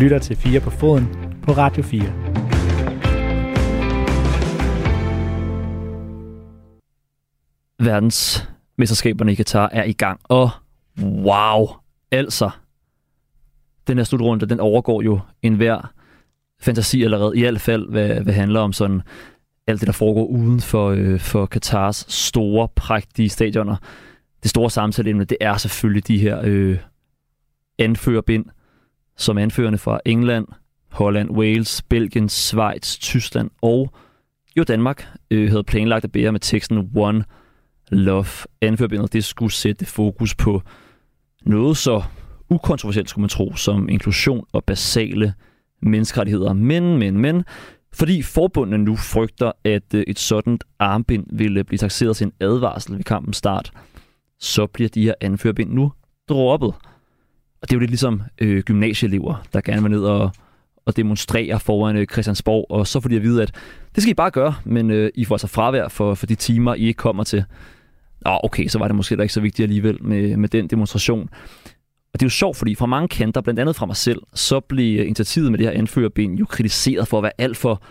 lytter til 4 på foden på Radio 4. Verdens mesterskaberne i Katar er i gang, og wow, altså, den her slutrunde, den overgår jo enhver fantasi allerede, i hvert fald, hvad, hvad handler om sådan alt det, der foregår uden for, øh, for Katars store, prægtige stadioner. Det store samtaleemne, det er selvfølgelig de her øh, anførerbind, som anførende fra England, Holland, Wales, Belgien, Schweiz, Tyskland og jo Danmark øh, havde planlagt at bære med teksten One Love. Anførbindet det skulle sætte fokus på noget så ukontroversielt, skulle man tro, som inklusion og basale menneskerettigheder. Men, men, men, fordi forbundene nu frygter, at øh, et sådan armbind ville blive taxeret til en advarsel ved kampens start, så bliver de her anførbind nu droppet. Og det er jo lidt ligesom øh, gymnasieelever, der gerne vil ned og, og demonstrere foran øh, Christiansborg, og så får de at vide, at det skal I bare gøre, men øh, I får altså fravær for, for de timer, I ikke kommer til. Nå, okay, så var det måske da ikke så vigtigt alligevel med, med den demonstration. Og det er jo sjovt, fordi fra mange kanter, blandt andet fra mig selv, så blev initiativet med det her anførerben jo kritiseret for at være alt for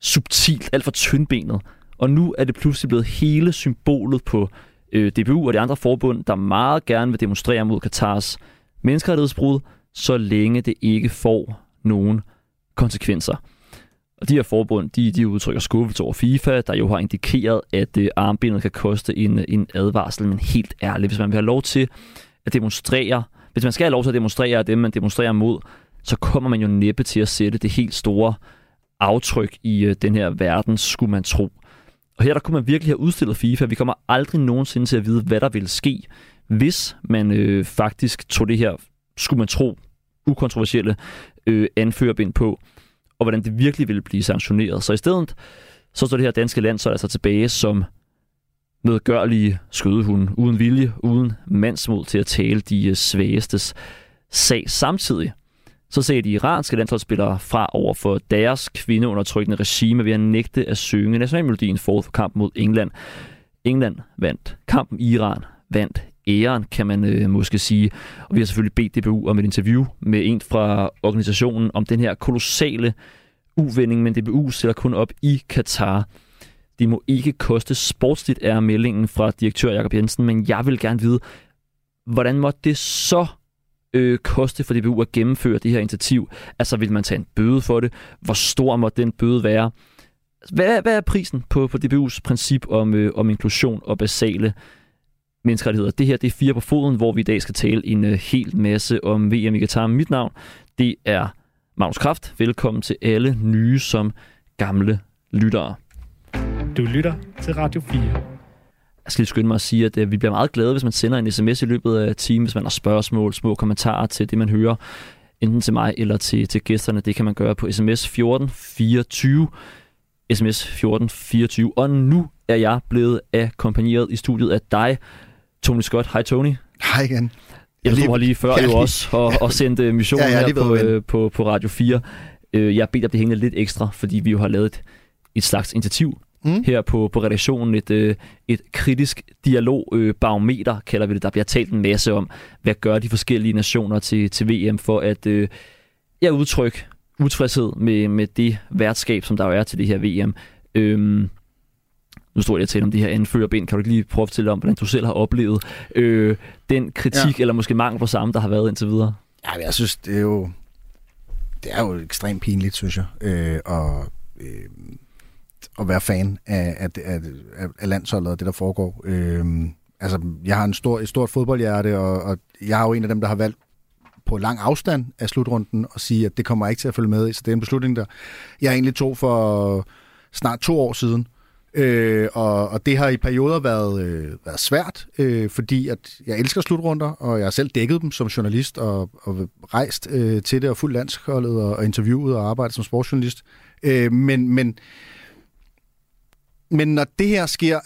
subtilt, alt for tyndbenet. Og nu er det pludselig blevet hele symbolet på øh, DBU og de andre forbund, der meget gerne vil demonstrere mod Katars menneskerettighedsbrud, så længe det ikke får nogen konsekvenser. Og de her forbund, de, de udtrykker skuffelse over FIFA, der jo har indikeret, at øh, armbindet kan koste en, en advarsel. Men helt ærligt, hvis man vil have lov til at demonstrere, hvis man skal have lov til at demonstrere det, man demonstrerer mod, så kommer man jo næppe til at sætte det helt store aftryk i øh, den her verden, skulle man tro. Og her der kunne man virkelig have udstillet FIFA. Vi kommer aldrig nogensinde til at vide, hvad der vil ske, hvis man øh, faktisk tog det her, skulle man tro, ukontroversielle øh, anførerbind på, og hvordan det virkelig ville blive sanktioneret. Så i stedet, så står det her danske land så altså tilbage som medgørlige skødehunde, uden vilje, uden mandsmod til at tale de øh, svagestes sag. Samtidig så sagde de iranske landsholdsspillere fra over for deres kvindeundertrykkende regime ved at nægte at synge nationalmelodien forud for kampen mod England. England vandt kampen, Iran vandt æren, kan man øh, måske sige. Og vi har selvfølgelig bedt DBU om et interview med en fra organisationen om den her kolossale uvending, men DBU stiller kun op i Katar. Det må ikke koste sportsligt, er meldingen fra direktør Jakob Jensen, men jeg vil gerne vide, hvordan måtte det så øh, koste for DBU at gennemføre det her initiativ? Altså, vil man tage en bøde for det? Hvor stor må den bøde være? Hvad, hvad er prisen på, på DBU's princip om, øh, om inklusion og basale menneskerettigheder? Det her det er fire på foden, hvor vi i dag skal tale en øh, hel masse om VM i Qatar. Mit navn, det er Magnus Kraft. Velkommen til alle nye som gamle lyttere. Du lytter til Radio 4. Jeg skal lige skynde mig at sige, at øh, vi bliver meget glade, hvis man sender en sms i løbet af timen, hvis man har spørgsmål, små kommentarer til det, man hører, enten til mig eller til, til gæsterne. Det kan man gøre på sms 1424, sms 1424. Og nu er jeg blevet akkompagneret i studiet af dig, Tony Scott. Hej Tony. Hej igen. Jeg stod her lige før jo også og, og sendte missionen ja, her på, øh, på, på Radio 4. Øh, jeg beder det hængende lidt ekstra, fordi vi jo har lavet et, et slags initiativ mm. her på, på redaktionen. Et, øh, et kritisk dialogbarometer, øh, kalder vi det. Der bliver talt en masse om, hvad gør de forskellige nationer til, til VM for at øh, ja, udtrykke utilfredshed med, med det værtskab, som der jo er til det her VM. Øhm, nu står jeg taler om de her anførerbind. Kan du ikke lige prøve at fortælle om, hvordan du selv har oplevet øh, den kritik, ja. eller måske mangel på samme, der har været indtil videre? Ja, jeg synes, det er jo, det er jo ekstremt pinligt, synes jeg. Øh, og øh, at være fan af, af, af, af landsholdet og det, der foregår. Øh, altså, jeg har en stor, et stort fodboldhjerte, og, og jeg er jo en af dem, der har valgt på lang afstand af slutrunden og sige, at det kommer ikke til at følge med i. Så det er en beslutning, der jeg egentlig tog for snart to år siden. Øh, og, og det har i perioder været, øh, været svært, øh, fordi at jeg elsker slutrunder, og jeg har selv dækket dem som journalist og, og rejst øh, til det og fuldt landsholdet og, og interviewet og arbejdet som sportsjournalist. Øh, men, men men når det her sker,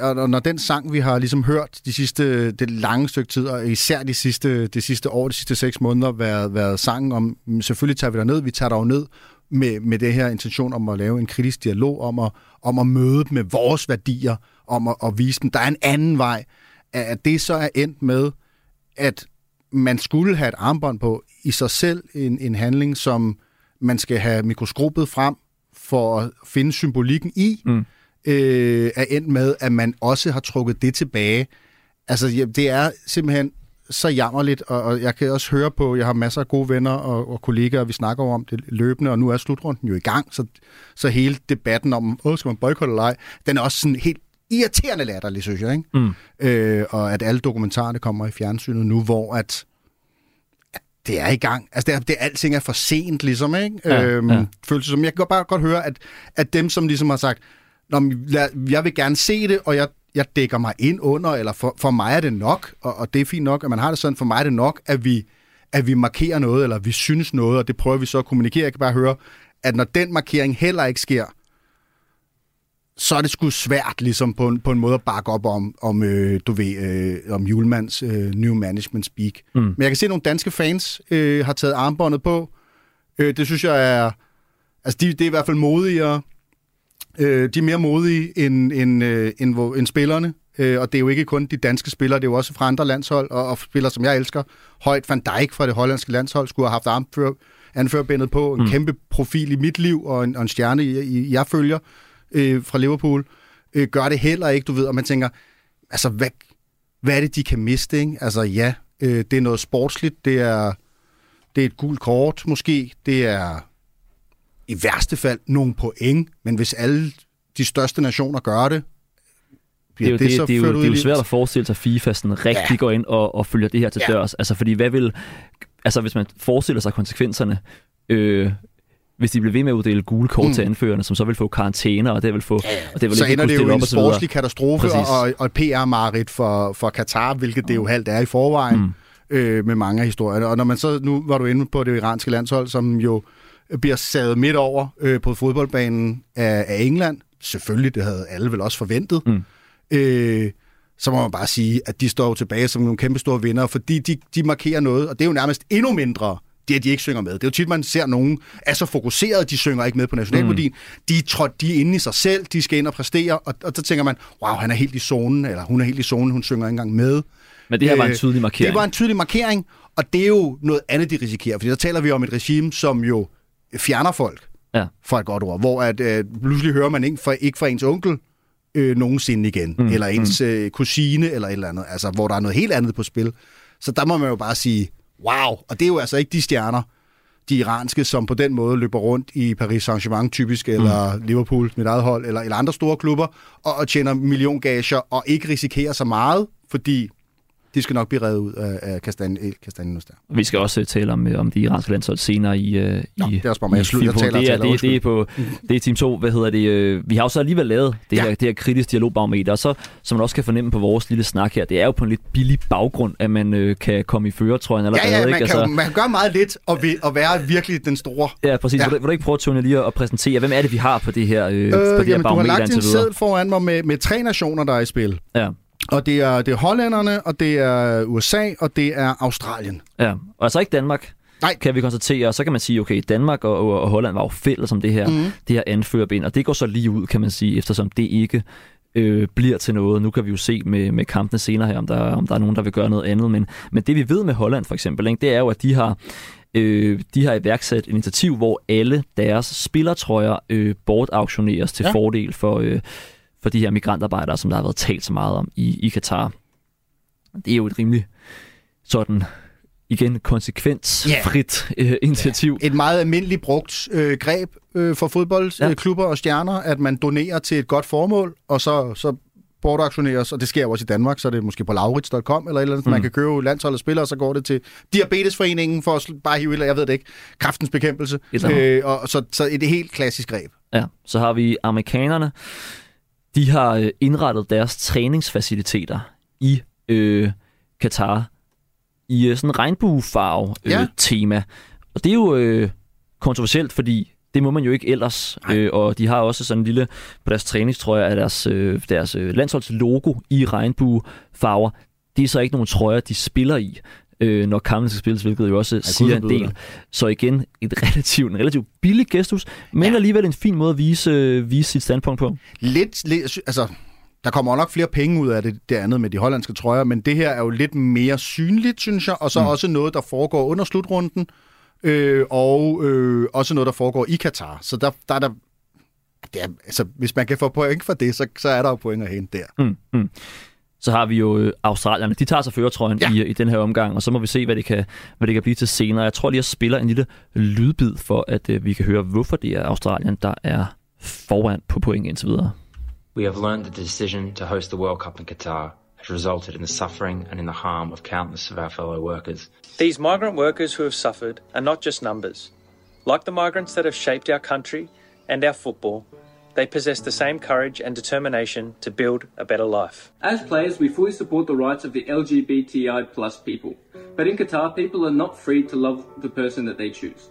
øh, og når den sang, vi har ligesom hørt de sidste, det lange stykke tid, og især de sidste, de sidste år, de sidste seks måneder, været, været sangen om, selvfølgelig tager vi der ned, vi tager der ned med, med det her intention om at lave en kritisk dialog, om at, om at møde dem med vores værdier, om at, at vise dem, der er en anden vej, at det så er endt med, at man skulle have et armbånd på i sig selv en, en handling, som man skal have mikroskopet frem for at finde symbolikken i, Mm. øh, er endt med, at man også har trukket det tilbage. Altså, det er simpelthen så jammerligt, og, og jeg kan også høre på, jeg har masser af gode venner og, og kollegaer, og vi snakker om det løbende, og nu er slutrunden jo i gang, så, så hele debatten om, åh, skal man boykotte eller ej, den er også sådan helt irriterende latterlig, synes jeg, ikke? Mm. Øh, og at alle dokumentarerne kommer i fjernsynet nu, hvor at, at det er i gang. Altså, det er, det alting er for sent, ligesom, ikke? Ja, øhm, ja. Føles det som, jeg kan godt bare godt høre, at, at dem, som ligesom har sagt, Nå, jeg vil gerne se det, og jeg, jeg dækker mig ind under, eller for, for mig er det nok, og, og det er fint nok, at man har det sådan, for mig er det nok, at vi, at vi markerer noget, eller vi synes noget, og det prøver vi så at kommunikere. Jeg kan bare høre, at når den markering heller ikke sker, så er det sgu svært ligesom på en, på en måde at bakke op om, om øh, du ved, øh, om Julemands øh, new management speak. Mm. Men jeg kan se, at nogle danske fans øh, har taget armbåndet på. Øh, det synes jeg er... Altså, de, det er i hvert fald modigere. Øh, de er mere modige end, end, øh, end, hvor- end spillerne. Øh, og det er jo ikke kun de danske spillere, det er jo også fra andre landshold, og, og spillere, som jeg elsker. Højt Van Dijk fra det hollandske landshold skulle have haft armfører, anførbindet på. En Mm. kæmpe profil i mit liv, og en, og en stjerne, i, jeg følger øh, fra Liverpool. Øh, gør det heller ikke, du ved. Og man tænker, altså, hvad, hvad er det, de kan miste, ikke? Altså, ja, øh, det er noget sportsligt, det er, det er et gult kort, måske. Det er i værste fald nogle point, men hvis alle de største nationer gør det, Det er, jo, det, så det, det, er jo, det er jo svært at forestille sig, at FIFA sådan rigtig Ja. går ind og, og følger det her til Ja. dørs. Altså, fordi hvad vil... Altså, hvis man forestiller sig konsekvenserne, øh, hvis de bliver ved med at uddele gule kort mm. Mm. til anførerne, som så vil få karantæner, og det vil få... Og det vil så ender det jo en sportslig katastrofe Præcis. og, og et PR-marit for, for Katar, hvilket det jo halvt er i forvejen Mm. øh, med mange af historierne. Og når man så, nu var du inde på det iranske landshold, som jo bliver sadet midt over øh, på fodboldbanen af, af England. Selvfølgelig, det havde alle vel også forventet. Mm. Øh, så må man bare sige, at de står jo tilbage som nogle kæmpe store vinder, fordi de, de markerer noget, og det er jo nærmest endnu mindre, det at de ikke synger med. Det er jo tit, man ser nogen er så fokuseret, de synger ikke med på nationalmelodien. Mm. De, trådt, de er inde i sig selv, de skal ind og præstere, og, og så tænker man, wow, han er helt i zonen, eller hun er helt i zonen, hun synger ikke engang med. Men det her var en Øh, tydelig markering. Det var en tydelig markering, og det er jo noget andet, de risikerer, fordi der taler vi om et regime, som jo fjerner folk Ja. for et godt ord, hvor at, øh, pludselig hører man ikke fra, ikke fra ens onkel øh, nogensinde igen, Mm, mm, eller ens øh, kusine, eller et eller andet, altså hvor der er noget helt andet på spil. Så der må man jo bare sige, wow, og det er jo altså ikke de stjerner, de iranske, som på den måde løber rundt i Paris Saint-Germain typisk, eller mm. Liverpool, mit eget hold, eller, eller andre store klubber, og, og tjener milliongager, og ikke risikerer så meget, fordi de skal nok blive reddet ud af, af kastanje, eh, kastanjen der. Vi skal også øh, tale om, øh, om de iranske landshold senere i, øh, Nå, i det er også bare mig. Jeg slutter, taler og det, er, taler, det, det, er på, det er team 2, hvad hedder det? øh, Vi har jo så alligevel lavet det, Ja. her, det her kritisk dialogbarometer, og så, som man også kan fornemme på vores lille snak her, det er jo på en lidt billig baggrund, at man øh, kan komme i føretrøjen eller Ja, ja, man ikke? kan, jo, man kan gøre meget lidt og, vil, og være virkelig den store. Ja, præcis. Ja. Vil, du, vil du ikke prøve, Tony, lige at præsentere, hvem er det, vi har på det her, øh, Øh, på det her jamen, du har barometer lagt en sæd foran mig med, med tre nationer, der er i spil. Ja. Og det er, det er hollænderne, og det er USA, og det er Australien. Ja, og altså ikke Danmark. Nej. Kan vi konstatere, og så kan man sige, okay, Danmark og, og, Holland var jo fælles om det her, mm. Det her anførerbind, og det går så lige ud, kan man sige, eftersom det ikke øh, bliver til noget. Nu kan vi jo se med, med kampene senere her, om der, om der er nogen, der vil gøre noget andet, men, men det vi ved med Holland for eksempel, ikke, det er jo, at de har Øh, de har iværksat et initiativ, hvor alle deres spillertrøjer øh, bortauktioneres til. Ja. fordel for, øh, for de her migrantarbejdere, som der har været talt så meget om i, i Katar. Det er jo et rimelig sådan, igen, konsekvensfrit øh, initiativ. Et meget almindeligt brugt øh, greb øh, for fodboldklubber ja. og stjerner, at man donerer til et godt formål, og så, så bortaktioneres, og det sker jo også i Danmark, så er det måske på laurits.com eller et eller andet, mm. man kan købe landsholdet spillere, og så går det til Diabetesforeningen for at bare hive, eller jeg ved det ikke, kraftens bekæmpelse. Øh, og så, så et helt klassisk greb. Ja, så har vi amerikanerne. De har øh, indrettet deres træningsfaciliteter i øh, Katar i øh, sådan en regnbuefarve øh, Ja. tema. Og det er jo øh, kontroversielt, fordi det må man jo ikke ellers. Nej. Øh, og de har også sådan en lille, på deres træningstrøjer, af deres, øh, deres øh, landsholdslogo i regnbuefarver. Det er så ikke nogen trøjer, de spiller i, øh, når kampen skal spilles, hvilket jo også Ej, siger en del. det. Så igen, et relativt, en relativt billig gestus, men ja. alligevel en fin måde at vise, øh, vise sit standpunkt på. Lidt, lidt altså, der der kommer nok flere penge ud af det, det andet med de hollandske trøjer, men det her er jo lidt mere synligt, synes jeg, og så mm. også noget, der foregår under slutrunden, øh, og øh, også noget, der foregår i Katar. Så der, der er der det er, altså, hvis man kan få point for det, så, så er der jo point at hente der. Mm, mm. Så har vi jo øh, Australierne. De tager sig føretrøjen ja. i, i den her omgang, og så må vi se, hvad det, kan, hvad det kan blive til senere. Jeg tror lige, jeg spiller en lille lydbid for, at uh, vi kan høre, hvorfor det er Australien, der er foran på point indtil videre. We have learned that the decision to host the World Cup in Qatar has resulted in the suffering and in the harm of countless of our fellow workers. These migrant workers who have suffered are not just numbers. Like the migrants that have shaped our country and our football, they possess the same courage and determination to build a better life. As players, we fully support the rights of the LGBTI plus people. But in Qatar, people are not free to love the person that they choose.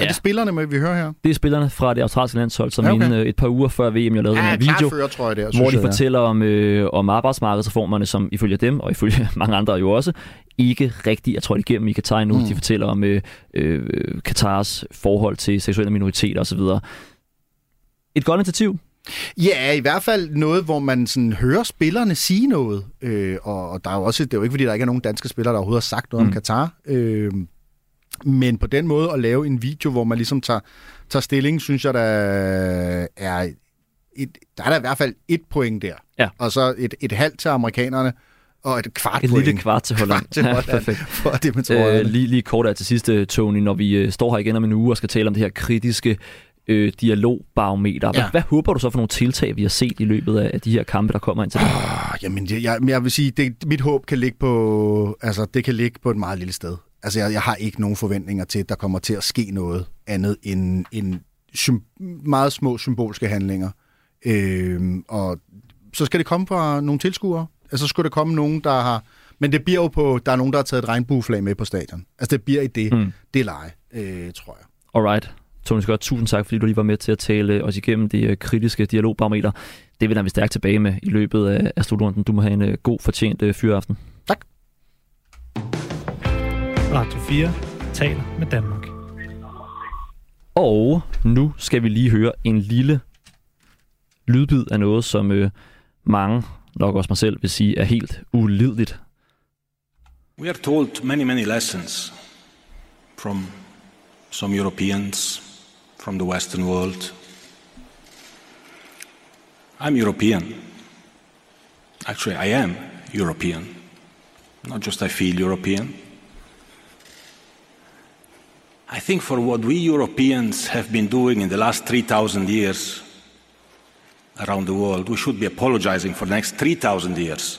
Er det spillerne, med, vi hører her? Det er spillerne fra det australske landshold, som okay. inden øh, et par uger før VM, jeg lavede ja, en video, fører, tror jeg, det er, hvor de jeg, fortæller om, øh, om arbejdsmarkedsreformerne, som ifølge dem, og ifølge mange andre jo også, ikke rigtig, jeg tror, det igennem i Katar nu. Mm. De fortæller om øh, øh, Katars forhold til seksuelle minoriteter osv. Et godt initiativ. Ja, i hvert fald noget, hvor man sådan hører spillerne sige noget. Øh, og, og der er jo også, det er jo ikke, fordi der ikke er nogen danske spillere, der overhovedet har sagt noget mm. om Katar. Øh, men på den måde at lave en video, hvor man ligesom tager, tager stilling, synes jeg, der er et, der er der i hvert fald et point der. Ja. Og så et, et halvt til amerikanerne, og et kvart Et point. lille kvart til Holland. Kvart til Holland ja, perfekt. For det med øh, lige, lige kort af til sidste, Tony, når vi øh, står her igen om en uge og skal tale om det her kritiske øh, dialogbarometer. Hvad, ja. hvad håber du så for nogle tiltag, vi har set i løbet af de her kampe, der kommer ind til det? Oh, jamen, jeg, jeg vil sige, det, mit håb kan ligge på, altså, det kan ligge på et meget lille sted. Altså, jeg, jeg har ikke nogen forventninger til, at der kommer til at ske noget andet end, end sym- meget små symbolske handlinger. Øhm, og så skal det komme fra nogle tilskuere. Altså, så skulle det komme nogen, der har... Men det bliver jo på... Der er nogen, der har taget et regnbueflag med på stadion. Altså, det bliver i det, mm. det leje, øh, tror jeg. Alright. Tony Scott, tusind tak, fordi du lige var med til at tale os igennem det øh, kritiske dialogbarometer. Det vender vi stærkt tilbage med i løbet af, af slutrunden. Du må have en uh, god, fortjent uh, fyraften. Tak. Radio 4 taler med Danmark. Og nu skal vi lige høre en lille lydbid af noget, som mange, nok også mig selv, vil sige er helt ulideligt. We are told many, many lessons from some Europeans, from the Western world. I'm European. Actually, I am European. Not just I feel European. I think for what we Europeans have been doing in the last 3,000 years around the world, we should be apologizing for the next 3,000 years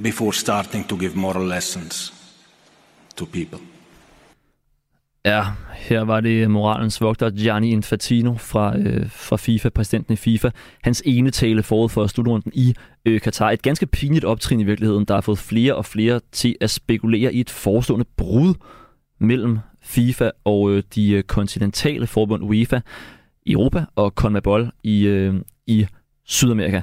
before starting to give moral lessons to people. Ja, her var det moralens vogter Gianni Infantino fra, øh, fra FIFA, præsidenten i FIFA. Hans ene tale forud for slutrunden i øh, Katar. Et ganske pinligt optrin i virkeligheden, der har fået flere og flere til at spekulere i et forestående brud mellem FIFA og øh, de øh, kontinentale forbund UEFA i Europa og CONMEBOL i, øh, i Sydamerika.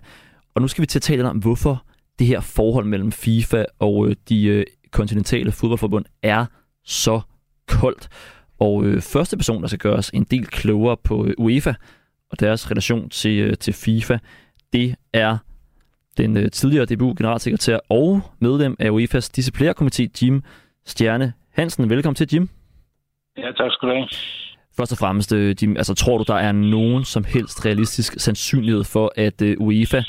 Og nu skal vi til at tale om, hvorfor det her forhold mellem FIFA og øh, de øh, kontinentale fodboldforbund er så koldt. Og øh, første person, der skal gøre os en del klogere på øh, UEFA og deres relation til, øh, til FIFA, det er den øh, tidligere DBU-generalsekretær og medlem af UEFA's disciplinærkomité, Jim Stjerne Hansen. Velkommen til, Jim. Ja, tak skal du have. Først og fremmest, øh, Jim, altså, tror du, der er nogen som helst realistisk sandsynlighed for, at øh, UEFA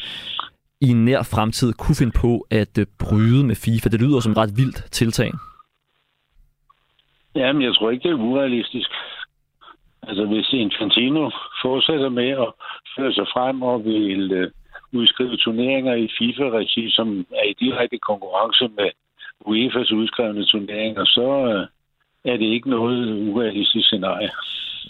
i en nær fremtid kunne finde på at øh, bryde med FIFA? Det lyder som et ret vildt tiltag. Jamen, jeg tror ikke, det er urealistisk. Altså, hvis Infantino fortsætter med at føre sig frem og vil øh, udskrive turneringer i FIFA-regi, som er i direkte konkurrence med UEFA's udskrevne turneringer, så øh, er det ikke noget urealistisk scenarie.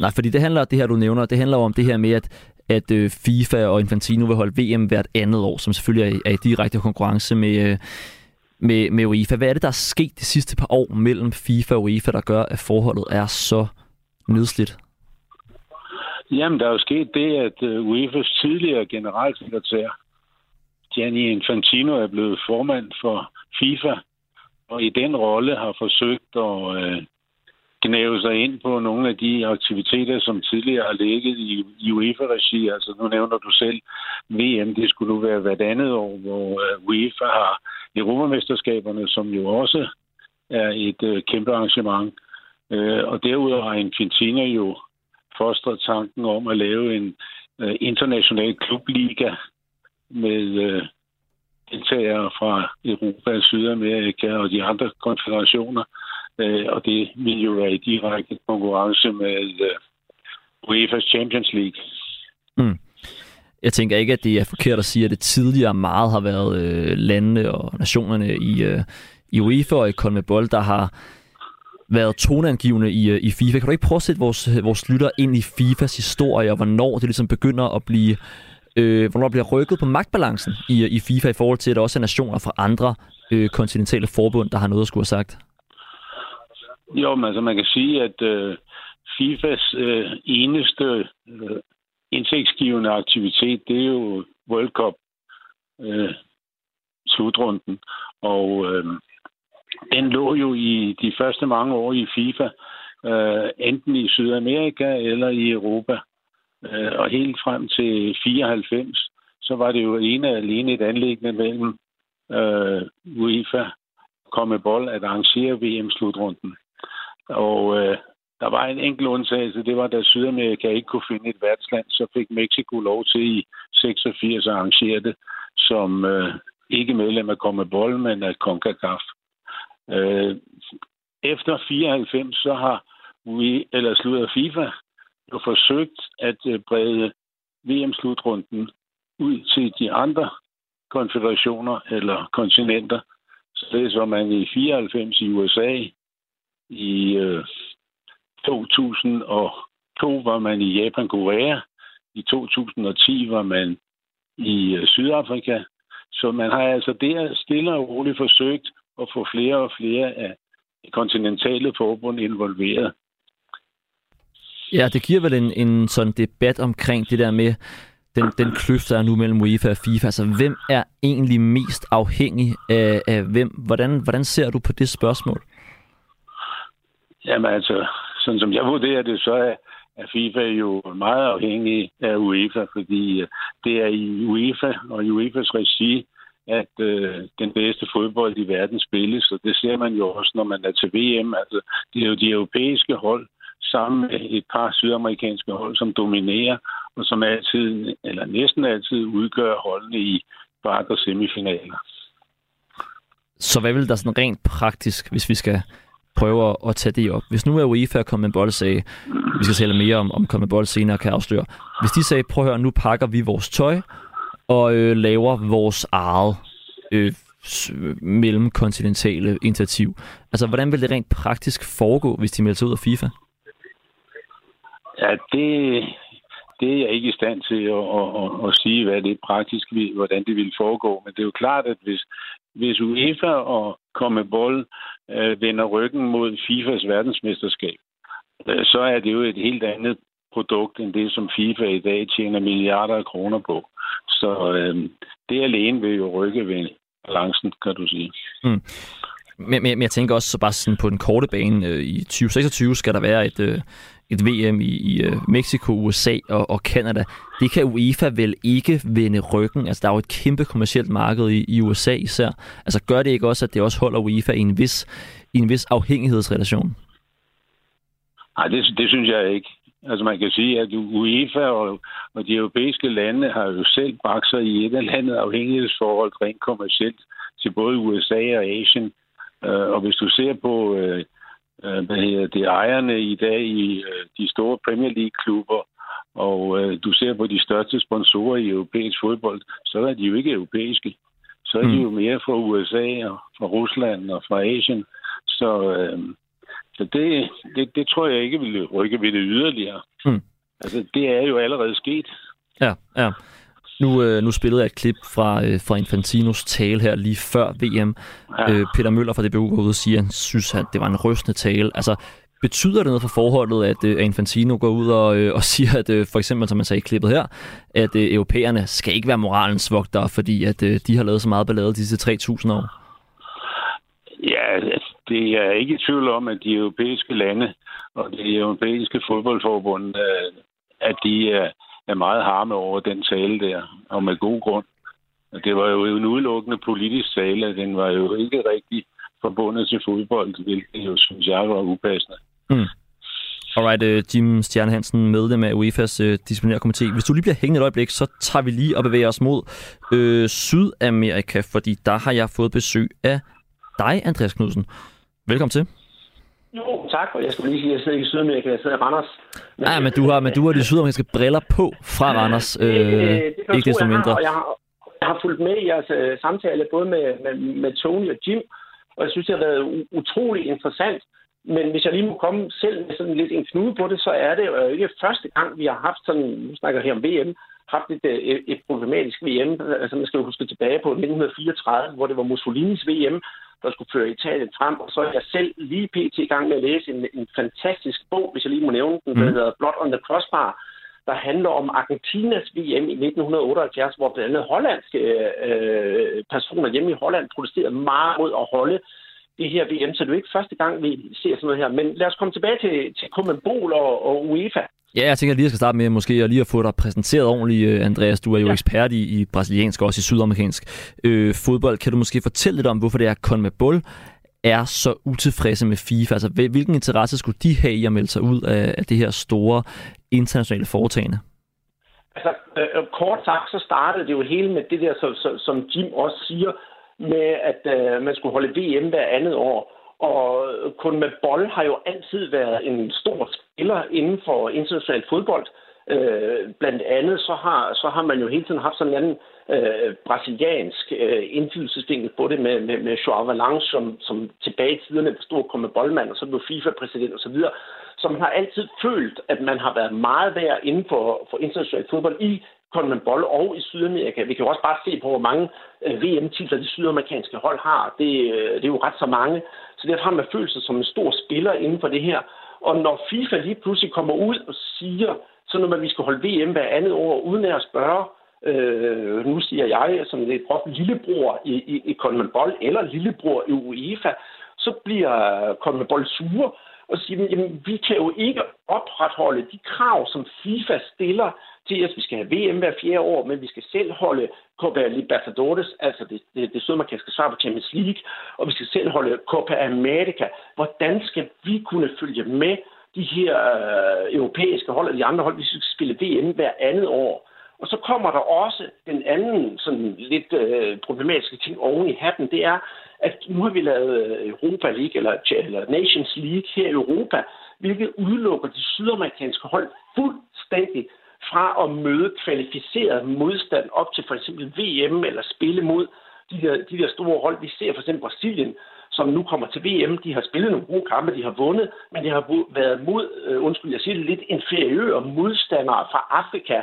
Nej, fordi det handler det her, du nævner, det handler om det her med, at, at øh, FIFA og Infantino vil holde VM hvert andet år, som selvfølgelig er, er i direkte konkurrence med, øh, med, med UEFA. Hvad er det, der er sket de sidste par år mellem FIFA og UEFA, der gør, at forholdet er så nedslidt? Jamen, der er jo sket det, at øh, UEFA's tidligere generalsekretær, Gianni Infantino, er blevet formand for FIFA, og i den rolle har forsøgt at, øh, gnave sig ind på nogle af de aktiviteter, som tidligere har ligget i, i UEFA-regi. Altså nu nævner du selv VM, det skulle nu være hvert andet år, hvor øh, UEFA har Europamesterskaberne, som jo også er et øh, kæmpe arrangement. Øh, og derudover har Infantina jo fostret tanken om at lave en øh, international klubliga med øh, deltagere fra Europa, Sydamerika og de andre konfederationer. Øh, og det vil jo være i direkte konkurrence med øh, UEFA's Champions League. Mm. Jeg tænker ikke, at det er forkert at sige, at det tidligere meget har været øh, landene og nationerne i, øh, i UEFA og i CONMEBOL, der har været toneangivende i, øh, i FIFA. Kan du ikke prøve at sætte vores, øh, vores lytter ind i FIFAs historie, og hvornår det ligesom begynder at blive øh, hvornår der bliver rykket på magtbalancen i, øh, i FIFA i forhold til, at der også er nationer fra andre øh, kontinentale forbund, der har noget at skulle have sagt? Jo, men altså man kan sige, at øh, FIFAs øh, eneste øh, indtægtsgivende aktivitet, det er jo World Cup øh, slutrunden. Og øh, den lå jo i de første mange år i FIFA, øh, enten i Sydamerika eller i Europa. Øh, og helt frem til 94, så var det jo ene og alene et anlæggende mellem øh, UEFA og bold at arrangere VM-slutrunden. Og øh, der var en enkelt undtagelse, det var da Sydamerika ikke kunne finde et værtsland, så fik Mexico lov til i 86 at arrangere det som øh, ikke medlem af Comebol, men af CONCACAF. Øh, efter 94, så har vi, eller slutter FIFA, jo forsøgt at øh, brede VM-slutrunden ud til de andre konfederationer eller kontinenter. Så det så man i 94 i USA, i øh, 2002 var man i Japan, Korea, i 2010 var man i øh, Sydafrika. Så man har altså der stille og roligt forsøgt at få flere og flere af kontinentale forbund involveret. Ja, det giver vel en, en sådan debat omkring det der med den, den kløft, der er nu mellem UEFA og FIFA. Altså, hvem er egentlig mest afhængig af, af hvem? Hvordan, hvordan ser du på det spørgsmål? Jamen altså, sådan som jeg vurderer det, så er, er FIFA jo meget afhængig af UEFA, fordi øh, det er i UEFA og i UEFA's regi, at øh, den bedste fodbold i verden spilles, og det ser man jo også, når man er til VM. Altså, det er jo de europæiske hold, sammen med et par sydamerikanske hold, som dominerer, og som altid, eller næsten altid, udgør holdene i kvart- og semifinaler. Så hvad vil der sådan rent praktisk, hvis vi skal prøver at tage det op? Hvis nu er UEFA og Conmebol sagde, vi skal tale mere om, om Conmebol senere, kan afsløre. Hvis de sagde, prøv at høre, nu pakker vi vores tøj og øh, laver vores eget øh, mellemkontinentale initiativ. Altså, hvordan vil det rent praktisk foregå, hvis de melder sig ud af FIFA? Ja, det, det er jeg ikke i stand til at, at, at, at sige, hvad det praktisk, hvordan det vil foregå. Men det er jo klart, at hvis, hvis UEFA og Comebol øh, vender ryggen mod FIFAs verdensmesterskab, øh, så er det jo et helt andet produkt end det, som FIFA i dag tjener milliarder af kroner på. Så øh, det alene vil jo rykke ved balancen, kan du sige. Mm. Men, men, men jeg tænker også så bare sådan på den korte bane, øh, i 2026 skal der være et, øh, et VM i, i øh, Mexico, USA og, og Canada. Det kan UEFA vel ikke vende ryggen. Altså, der er jo et kæmpe kommersielt marked i, i USA især. Altså, gør det ikke også, at det også holder UEFA i en vis, i en vis afhængighedsrelation? Nej, det, det synes jeg ikke. Altså man kan sige, at UEFA og, og de europæiske lande har jo selv bragt sig i et eller andet afhængighedsforhold rent kommercielt til både USA og Asien. Øh, og hvis du ser på øh, øh, hvad hedder det, ejerne i dag i øh, de store Premier League-klubber, og øh, du ser på de største sponsorer i europæisk fodbold, så er de jo ikke europæiske. Så er de mm. jo mere fra USA og fra Rusland og fra Asien. Så, øh, så det, det, det tror jeg ikke vil rykke ved det yderligere. Mm. Altså, det er jo allerede sket. Ja, ja. Nu, øh, nu spillede jeg et klip fra, øh, fra Infantinos tale her lige før VM. Ja. Øh, Peter Møller fra DBU var ude og sige, at han synes, at det var en rystende tale. Altså, betyder det noget for forholdet, at øh, Infantino går ud og, øh, og siger, at øh, for eksempel, som man sagde i klippet her, at øh, europæerne skal ikke være moralens vogtere, fordi at øh, de har lavet så meget ballade disse 3.000 år? Ja, det er ikke i tvivl om, at de europæiske lande og det europæiske fodboldforbund, øh, at de er, er meget harme over den tale der, og med god grund. Det var jo en udelukkende politisk tale, den var jo ikke rigtig forbundet til fodbold, hvilket jo synes jeg var upassende. Mm. Alright, øh, Jim Stjerne Hansen, medlem af UEFA's øh, disciplinærkomité. Hvis du lige bliver hængende et øjeblik, så tager vi lige og bevæger os mod øh, Sydamerika, fordi der har jeg fået besøg af dig, Andreas Knudsen. Velkommen til. Jo, tak. Og jeg skulle lige sige, at jeg sidder ikke i Sydamerika, jeg sidder i Randers. Men, ja, men du har, men du har de sydamerikanske briller på fra Randers. Øh, det, det ikke desto mindre. Jeg har, jeg har fulgt med i jeres uh, samtale, både med, med, med Tony og Jim, og jeg synes, det har været utrolig interessant. Men hvis jeg lige må komme selv med sådan lidt en knude på det, så er det jo ikke første gang, vi har haft sådan, nu snakker her om VM, haft et, et, et problematisk VM. Altså man skal jo huske tilbage på 1934, hvor det var Mussolinis VM, der skulle føre Italien frem. Og så er jeg selv lige pt. i gang med at læse en, en fantastisk bog, hvis jeg lige må nævne den, mm. der hedder Blood on the Crossbar, der handler om Argentinas VM i 1978, hvor blandt andet hollandske øh, personer hjemme i Holland protesterede meget mod at holde det her VM, så det er jo ikke første gang, vi ser sådan noget her. Men lad os komme tilbage til, til Commonbol og, og UEFA. Ja, jeg tænker, at lige skal starte med måske at lige at få dig præsenteret ordentligt, øh, Andreas. Du er jo ja. ekspert i, i brasiliansk og også i sydamerikansk øh, fodbold. Kan du måske fortælle lidt om, hvorfor det er CONMEBOL er så utilfredse med FIFA? Altså, hvilken interesse skulle de have i at melde sig ud af, af det her store internationale foretagende? Altså, øh, kort sagt, så startede det jo hele med det der, så, som Jim også siger, med at øh, man skulle holde VM hver andet år. Og kun med bold har jo altid været en stor spiller inden for international fodbold. Øh, blandt andet så har, så har man jo hele tiden haft sådan en anden øh, brasiliansk øh, indflydelsesvinkel på det med, med, med Joao Valange, som, som tilbage i tiderne stod kom med boldmand, og så blev FIFA-præsident osv., man har altid følt, at man har været meget værd inden for, for international fodbold i CONMEBOL og i Sydamerika. Vi kan jo også bare se på, hvor mange øh, VM-titler de sydamerikanske hold har. Det, øh, det er jo ret så mange. Så derfor har man følt sig som en stor spiller inden for det her. Og når FIFA lige pludselig kommer ud og siger, så når man, vi skal holde VM hver andet år, uden at spørge, øh, nu siger jeg som lidt prop lillebror i, i, i CONMEBOL eller lillebror i UEFA, så bliver CONMEBOL sure og siger, jamen vi kan jo ikke opretholde de krav, som FIFA stiller til os. vi skal have VM hver fjerde år, men vi skal selv holde Copa Libertadores, altså det, det, det sydamerikanske svar på Champions League, og vi skal selv holde Copa America. Hvordan skal vi kunne følge med de her øh, europæiske hold og de andre hold, hvis vi skal spille VM hver andet år? Og så kommer der også den anden sådan lidt øh, problematiske ting oven i hatten, det er, at nu har vi lavet øh, Europa League eller, eller Nations League her i Europa, hvilket udelukker de sydamerikanske hold fuldstændig fra at møde kvalificeret modstand op til for eksempel VM eller spille mod de der, de der store hold. Vi ser for eksempel Brasilien, som nu kommer til VM. De har spillet nogle gode kampe, de har vundet, men de har været mod, øh, undskyld, jeg siger det lidt, inferiøre modstandere fra Afrika.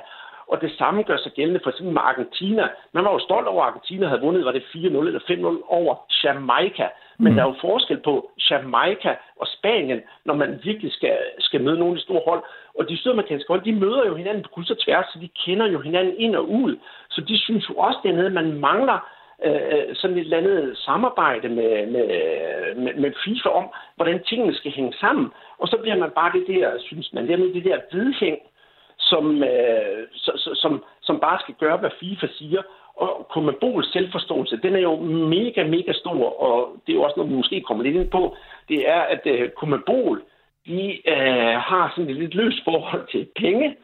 Og det samme gør sig gældende for eksempel med Argentina. Man var jo stolt over, at Argentina havde vundet, var det 4-0 eller 5-0 over Jamaica. Men mm. der er jo forskel på Jamaica og Spanien, når man virkelig skal, skal møde nogle af de store hold. Og de sydamerikanske hold, de møder jo hinanden på kryds og tværs, så de kender jo hinanden ind og ud. Så de synes jo også dernede, at man mangler øh, sådan et eller andet samarbejde med, med, med, med FIFA om, hvordan tingene skal hænge sammen. Og så bliver man bare det der, synes man, det, det der vedhæng, som, øh, som, som bare skal gøre, hvad FIFA siger. Og Kommabols selvforståelse, den er jo mega, mega stor, og det er jo også noget, vi måske kommer lidt ind på, det er, at øh, Kommabol, de øh, har sådan et lidt løst forhold til penge,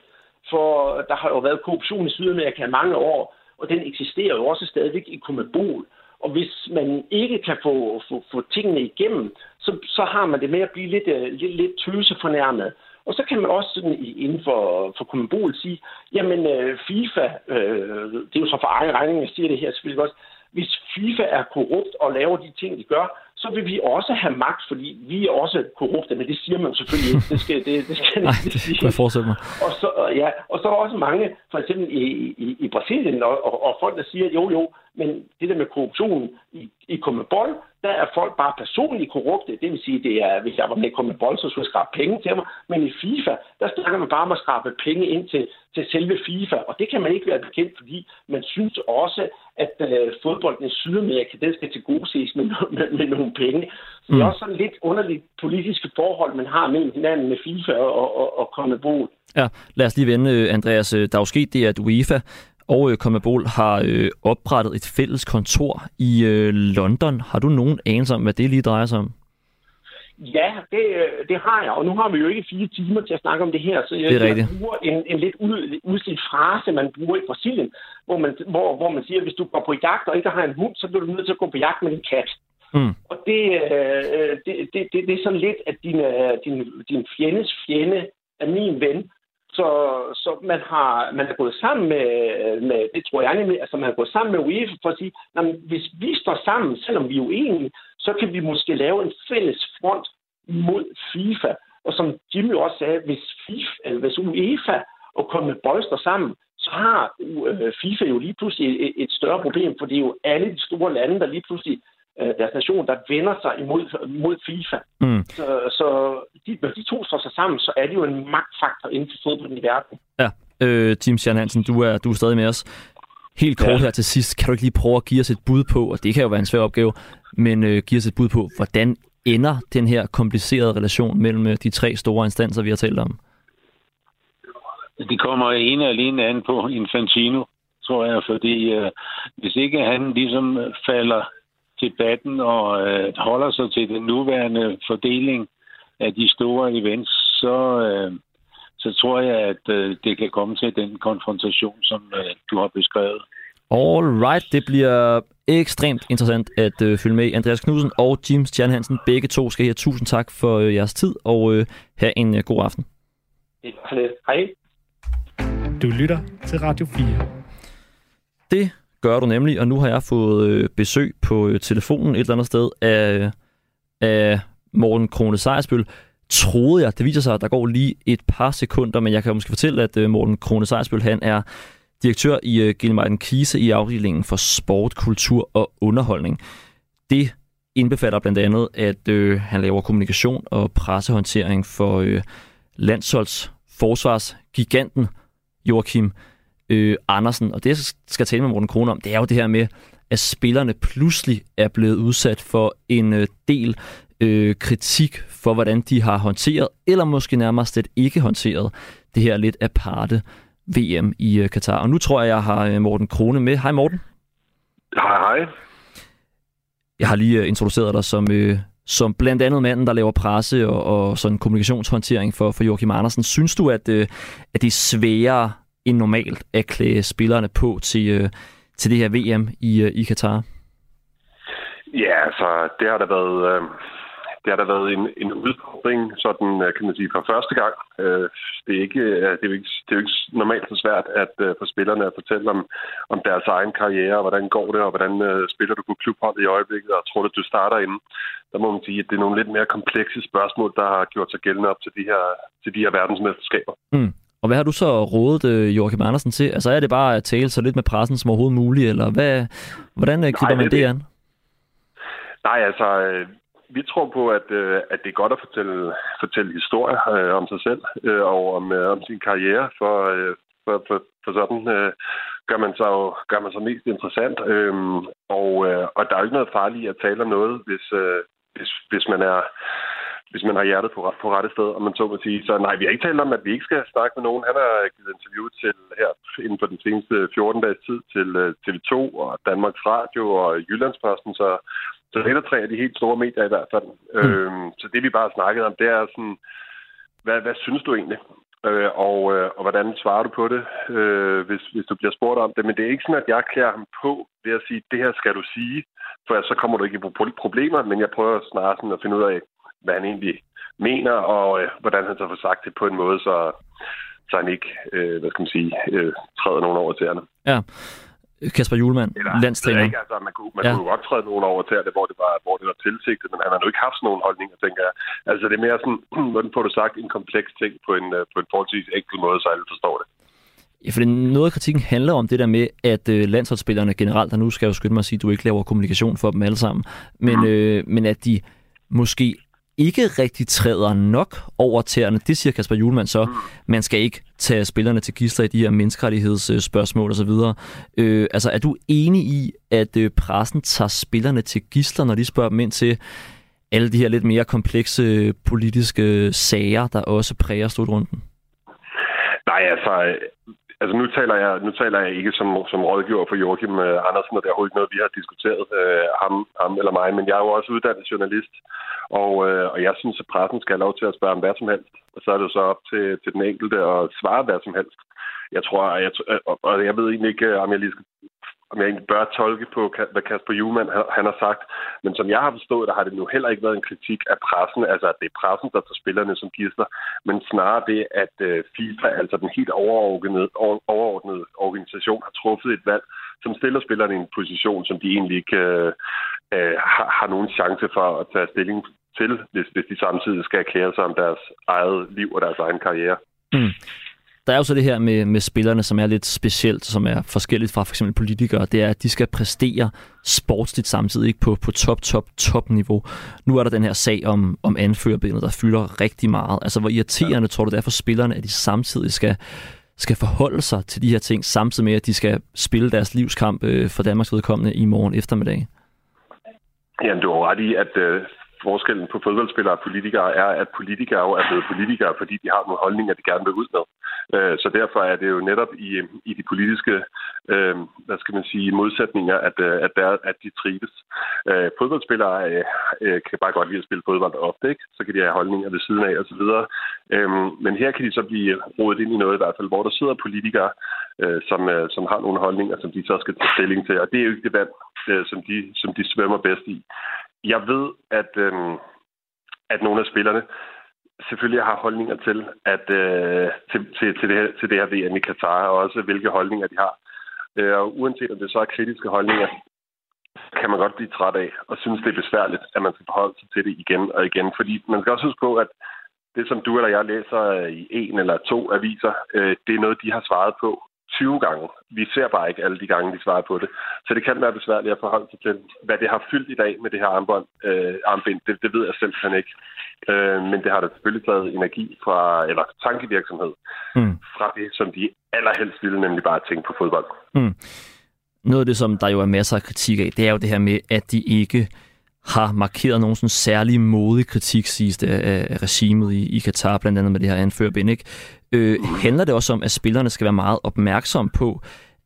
for der har jo været korruption i Sydamerika i mange år, og den eksisterer jo også stadigvæk i Kommabol. Og hvis man ikke kan få, få, få tingene igennem, så, så har man det med at blive lidt, øh, lidt, lidt tøsefornærmet. Og så kan man også sådan inden for, for Kommabol sige, jamen øh, FIFA, øh, det er jo så for egen regning, jeg siger det her selvfølgelig også, hvis FIFA er korrupt og laver de ting, de gør, så vil vi også have magt, fordi vi er også korrupte, men det siger man selvfølgelig ikke. Det skal, det, det skal Nej, det sige. kan jeg forestille mig. Og så, ja, og så er der også mange, for eksempel i, i, i Brasilien, og, og, og folk, der siger, jo jo, men det der med korruption i, i Comebol, der er folk bare personligt korrupte. Det vil sige, det er, hvis jeg var med komme med bold, så skulle jeg skrabe penge til mig. Men i FIFA, der snakker man bare om at skrabe penge ind til, til selve FIFA. Og det kan man ikke være bekendt, fordi man synes også, at øh, fodbolden i Sydamerika, den skal tilgodeses med, med, med nogle penge. Så mm. det er mm. også sådan lidt underligt politiske forhold, man har mellem hinanden med FIFA og, og, og Conmebol. Ja, lad os lige vende, øh, Andreas. Der er jo sket det, at UEFA og øh, Conmebol har øh, oprettet et fælles kontor i øh, London. Har du nogen anelse om, hvad det lige drejer sig om? Ja, det, øh, det har jeg, og nu har vi jo ikke fire timer til at snakke om det her, så jeg, det er jeg bruger en, en lidt ud, udslidt frase, man bruger i Brasilien, hvor man, hvor, hvor man siger, at hvis du går på jagt og ikke har en hund, så bliver du nødt til at gå på jagt med en kat. Mm. Og det, øh, det, det, det, det er sådan lidt, at din, øh, din, din fjendes fjende er min ven, så, så man, har, man er gået sammen med, med, det tror jeg nemlig, altså man har gået sammen med UEFA for at sige, at hvis vi står sammen, selvom vi er uenige, så kan vi måske lave en fælles front mod FIFA. Og som Jimmy også sagde, hvis, FIFA, eller hvis UEFA og komme bold står sammen, så har øh, FIFA jo lige pludselig et, et større problem, for det er jo alle de store lande, der lige pludselig øh, deres nation, der vender sig imod, imod FIFA. Mm. Så, så de, når de to står sig sammen, så er det jo en magtfaktor inden for fodbolden i verden. Ja, øh, Tim Sjern Hansen, du er, du er stadig med os. Helt kort ja. her til sidst, kan du ikke lige prøve at give os et bud på, og det kan jo være en svær opgave, men øh, give os et bud på, hvordan ender den her komplicerede relation mellem øh, de tre store instanser, vi har talt om? Det kommer ene alene an på Infantino, tror jeg, fordi øh, hvis ikke han ligesom falder debatten og øh, holder sig til den nuværende fordeling af de store events, så, øh, så tror jeg, at øh, det kan komme til den konfrontation, som øh, du har beskrevet. All right, det bliver ekstremt interessant at øh, følge med. Andreas Knudsen og Jim Stjernhansen, begge to skal her. Tusind tak for øh, jeres tid, og øh, have en øh, god aften. Hej. Du lytter til Radio 4. Det gør du nemlig, og nu har jeg fået øh, besøg på øh, telefonen et eller andet sted af, af Morten Krone Sejersbøl. Troede jeg, det viser sig, at der går lige et par sekunder, men jeg kan måske fortælle, at øh, Morten Krone Sejersbøl, han er direktør i øh, Kise i afdelingen for sport, kultur og underholdning. Det indbefatter blandt andet, at øh, han laver kommunikation og pressehåndtering for øh, landsholds forsvarsgiganten Joachim øh, Andersen. Og det, jeg skal tale med Morten Krone om, det er jo det her med, at spillerne pludselig er blevet udsat for en øh, del øh, kritik for, hvordan de har håndteret, eller måske nærmest lidt ikke håndteret, det her lidt aparte VM i øh, Katar. Og nu tror jeg, jeg har øh, Morten Krone med. Hej Morten. Hej, hej. Jeg har lige øh, introduceret dig som, øh, som blandt andet manden, der laver presse og, og sådan kommunikationshåndtering for, for Joachim Andersen. Synes du, at, øh, at det er sværere end normalt at klæde spillerne på til, øh, til det her VM i, øh, i Katar? Ja, altså, det har der været... Øh det har da været en, en udfordring, sådan øh, kan man sige, for første gang. Øh, det er, ikke, øh, det, er jo ikke, det er jo ikke normalt så svært at for spillerne at fortælle om, om deres egen karriere, og hvordan går det, og hvordan spiller du på klubholdet i øjeblikket, og tror du, at du starter inden. Der må man sige, at det er nogle lidt mere komplekse spørgsmål, der har gjort sig gældende op til de her, til de her verdensmesterskaber. Mm. Og hvad har du så rådet Joachim Andersen til? Altså er det bare at tale så lidt med pressen som overhovedet muligt, eller hvad, hvordan griber man det, det an? Nej, altså, vi tror på, at, øh, at det er godt at fortælle, fortælle historier øh, om sig selv øh, og om, øh, om sin karriere, for, øh, for, for, for sådan øh, gør, man sig jo, gør man sig mest interessant. Øh, og, øh, og der er jo ikke noget farligt at tale om noget, hvis, øh, hvis, hvis man er hvis man har hjertet på, på rette sted, og man så må sige. Så nej, vi har ikke talt om, at vi ikke skal snakke med nogen. Han har givet interview til her inden for den seneste 14 dages tid til øh, TV2 og Danmarks Radio og Jyllandsposten, så så det er tre af de helt store medier i hvert fald. Mm. Øhm, så det vi bare har snakket om, det er sådan, hvad, hvad synes du egentlig? Øh, og, øh, og hvordan svarer du på det, øh, hvis, hvis du bliver spurgt om det. Men det er ikke sådan, at jeg klæder ham på ved at sige, det her skal du sige, for så kommer du ikke i problemer, men jeg prøver snarere sådan at finde ud af, hvad han egentlig mener, og øh, hvordan han så får sagt det på en måde, så, så han ikke, øh, hvad skal man sige, øh, træder nogen over til herne. Ja, Kasper Julemand, landstræner. Ikke, altså, man kunne, man ja. kunne godt træde nogen over til det, hvor det, var, hvor det var tilsigtet, men han har nu ikke haft sådan nogen holdninger, tænker jeg. Altså, det er mere sådan, hvordan får du sagt, en kompleks ting på en, øh, på en forholdsvis enkel måde, så alle forstår det. Ja, for noget af kritikken handler om det der med, at øh, landsholdsspillerne generelt, der nu skal jeg jo skynde mig at sige, at du ikke laver kommunikation for dem alle sammen, men, øh, men at de måske ikke rigtig træder nok over tæerne. Det siger Kasper Julemand så. Man skal ikke tage spillerne til gidsler i de her menneskerettighedsspørgsmål osv. Øh, altså, er du enig i, at øh, pressen tager spillerne til gidsler, når de spørger dem ind til alle de her lidt mere komplekse politiske sager, der også præger slutrunden? Nej, altså, Altså nu taler jeg, nu taler jeg ikke som, som rådgiver for Joachim øh, Andersen, og det er overhovedet ikke noget, vi har diskuteret, øh, ham, ham eller mig, men jeg er jo også uddannet journalist, og, øh, og jeg synes, at pressen skal have lov til at spørge om hvad som helst, og så er det så op til, til den enkelte at svare hvad som helst. Jeg tror, jeg, og jeg ved egentlig ikke, øh, om jeg lige skal om jeg egentlig bør tolke på, hvad Kasper Juhlmann han har sagt. Men som jeg har forstået, der har det nu heller ikke været en kritik af pressen, altså at det er pressen, der tager spillerne som gidsler, men snarere det, at øh, FIFA, altså den helt overordnede, overordnede organisation, har truffet et valg, som stiller spillerne i en position, som de egentlig ikke øh, øh, har, har nogen chance for at tage stilling til, hvis, hvis de samtidig skal erklære sig om deres eget liv og deres egen karriere. Mm. Der er jo så det her med, med spillerne, som er lidt specielt, som er forskelligt fra for eksempel politikere, det er, at de skal præstere sportsligt samtidig, ikke på, på top, top, top niveau. Nu er der den her sag om, om anførerbindet, der fylder rigtig meget. Altså, hvor irriterende ja. tror du det er for spillerne, at de samtidig skal, skal forholde sig til de her ting, samtidig med, at de skal spille deres livskamp øh, for Danmarks vedkommende i morgen eftermiddag? Jamen, du har ret i, at øh, forskellen på fodboldspillere og politikere er, at politikere jo er blevet politikere, fordi de har nogle holdninger, de gerne vil ud med. Øh, så derfor er det jo netop i, øh, i de politiske øh, hvad skal man sige, modsætninger, at, øh, at, der, at de trives. Øh, fodboldspillere kan bare godt lide at spille fodbold ofte, ikke? så kan de have holdninger ved siden af osv. Øhm, men her kan de så blive rodet ind i noget i hvert fald, hvor der sidder politikere, som, som har nogle holdninger, som de så skal tage stilling til. Og det er jo ikke det vand, som de, som de svømmer bedst i jeg ved, at, øh, at nogle af spillerne selvfølgelig har holdninger til, at, øh, til, til, til, det her, til det her VM i Katar, og også hvilke holdninger de har. Øh, og uanset om det så er kritiske holdninger, kan man godt blive træt af, og synes, det er besværligt, at man skal forholde sig til det igen og igen. Fordi man skal også huske på, at det, som du eller jeg læser i en eller to aviser, øh, det er noget, de har svaret på 20 gange. Vi ser bare ikke alle de gange, de svarer på det. Så det kan være besværligt at forholde sig til, hvad det har fyldt i dag med det her armbånd, øh, armbind. Det, det ved jeg simpelthen ikke. Øh, men det har da selvfølgelig taget energi fra, eller tankevirksomhed, mm. fra det, som de allerhelst ville, nemlig bare tænke på fodbold. Mm. Noget af det, som der jo er masser af kritik af, det er jo det her med, at de ikke har markeret nogen sådan særlig modig kritik, siges det, af regimet i, i Katar, blandt andet med det her anførbind. Ikke? Øh, handler det også om, at spillerne skal være meget opmærksomme på,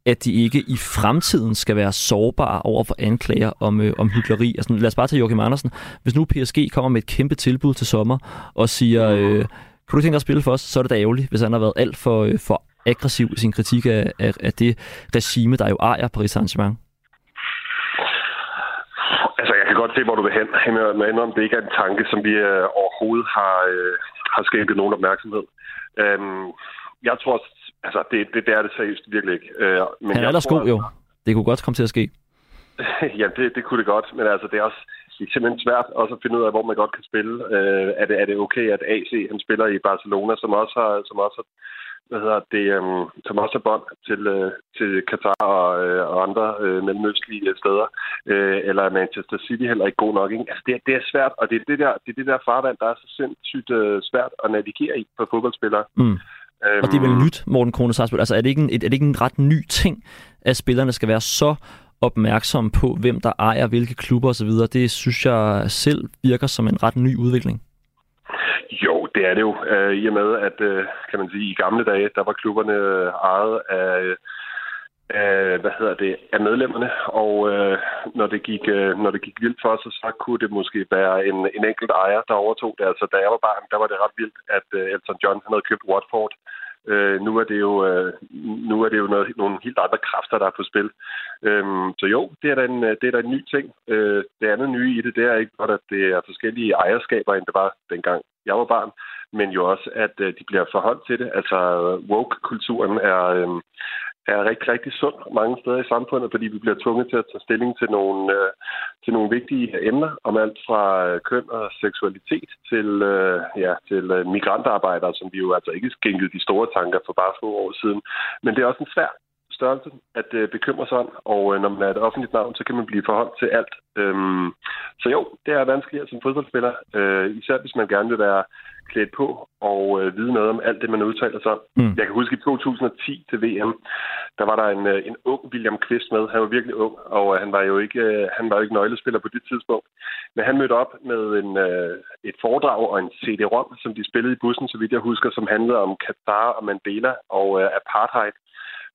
at de ikke i fremtiden skal være sårbare over for anklager om, øh, om hyggeleri. Altså, lad os bare tage Joachim Andersen. Hvis nu PSG kommer med et kæmpe tilbud til sommer og siger, øh, kan du tænke dig at spille for os, så er det da ærgerligt, hvis han har været alt for, øh, for aggressiv i sin kritik af, af, af det regime, der jo ejer Paris Saint-Germain. Altså, jeg kan godt se, hvor du vil hen. Men om det ikke er en tanke, som vi øh, overhovedet har, øh, har skænket nogen opmærksomhed. Øhm, jeg tror, altså, det, det, det er det seriøst virkelig ikke. Øh, men Han er ellers god, jo. Det kunne godt komme til at ske. ja, det, det kunne det godt, men altså, det er også det er simpelthen svært også at finde ud af, hvor man godt kan spille. Øh, er, det, er det okay, at AC han spiller i Barcelona, som også har, som også har hvad hedder det, um, som også er bånd til, uh, til Katar og, uh, og andre uh, mellemøstlige steder, uh, eller er Manchester City heller ikke god nok. Ikke? Altså, det, det er svært, og det er det der, det er det der farvand, der er så sindssygt uh, svært at navigere i for fodboldspillere. Mm. Um, og det er vel nyt, Morten Krone Sarsbøl. Altså, er det, ikke en, er det ikke en ret ny ting, at spillerne skal være så opmærksomme på, hvem der ejer hvilke klubber osv.? Det synes jeg selv virker som en ret ny udvikling. Jo, det er det jo. Øh, I og med, at øh, kan man sige, i gamle dage, der var klubberne øh, ejet af, øh, af hvad hedder det, af medlemmerne, og øh, når, det gik, øh, når det gik vildt for sig, så kunne det måske være en, en enkelt ejer, der overtog det. Altså, da jeg var barn, der var det ret vildt, at øh, Elton John han havde købt Watford, Øh, Øh, nu er det jo, øh, nu er det jo noget, nogle helt andre kræfter, der er på spil. Øh, så jo, det er da en, øh, det er da en ny ting. Øh, det andet nye i det, det er ikke godt, at det er forskellige ejerskaber, end det var dengang jeg var barn, men jo også, at øh, de bliver forholdt til det. Altså, woke-kulturen er, øh, er rigtig, rigtig sund mange steder i samfundet, fordi vi bliver tvunget til at tage stilling til nogle, øh, til nogle vigtige emner om alt fra øh, køn og seksualitet til, øh, ja, til øh, migrantarbejdere, som vi jo altså ikke skænkede de store tanker for bare få år siden. Men det er også en svær størrelse at øh, bekymre sig om, og øh, når man er et offentligt navn, så kan man blive forholdt til alt. Øhm, så jo, det er vanskeligt som fodboldspiller, øh, især hvis man gerne vil være klædt på og øh, vide noget om alt det, man udtaler sig om. Mm. Jeg kan huske i 2010 til VM, der var der en, øh, en ung William Kvist med. Han var virkelig ung, og øh, han var jo ikke, øh, han var jo ikke nøglespiller på det tidspunkt. Men han mødte op med en, øh, et foredrag og en CD-ROM, som de spillede i bussen, så vidt jeg husker, som handlede om Qatar og Mandela og øh, apartheid.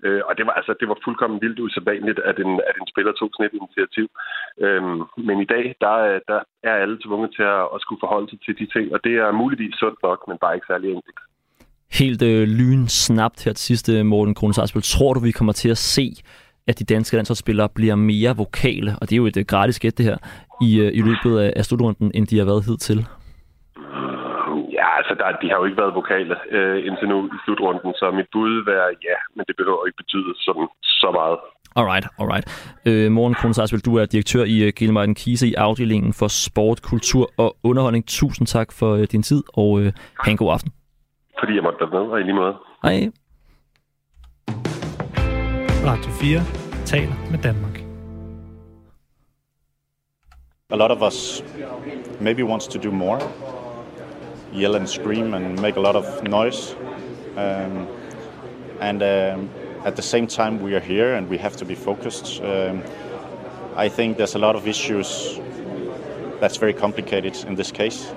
Øh, og det var altså det var fuldkommen vildt usædvanligt, at en, at en spiller tog sådan et initiativ. Øhm, men i dag, der, der er alle tvunget til at, at skulle forholde sig til de ting, og det er muligvis sundt nok, men bare ikke særlig enkelt. Helt øh, lynsnapt her til sidste, Morten Kronos Tror du, vi kommer til at se, at de danske landsholdsspillere bliver mere vokale, og det er jo et øh, gratis gæt det her, i, øh, i løbet af, af slutrunden, end de har været hidtil? Ja, altså der, de har jo ikke været vokale øh, indtil nu i slutrunden, så mit bud vil være ja, men det behøver ikke betyde sådan så meget. Alright, alright. Øh, Morten Kronos du er direktør i uh, øh, Gilmartin Kise i afdelingen for sport, kultur og underholdning. Tusind tak for uh, din tid, og uh, have en god aften. Fordi jeg måtte være med, og i lige måde. Hej. Radio 4 taler med Danmark. A lot of us maybe wants to do more. Yell and scream and make a lot of noise. Um, and um, at the same time, we are here and we have to be focused. Um, I think there's a lot of issues that's very complicated in this case.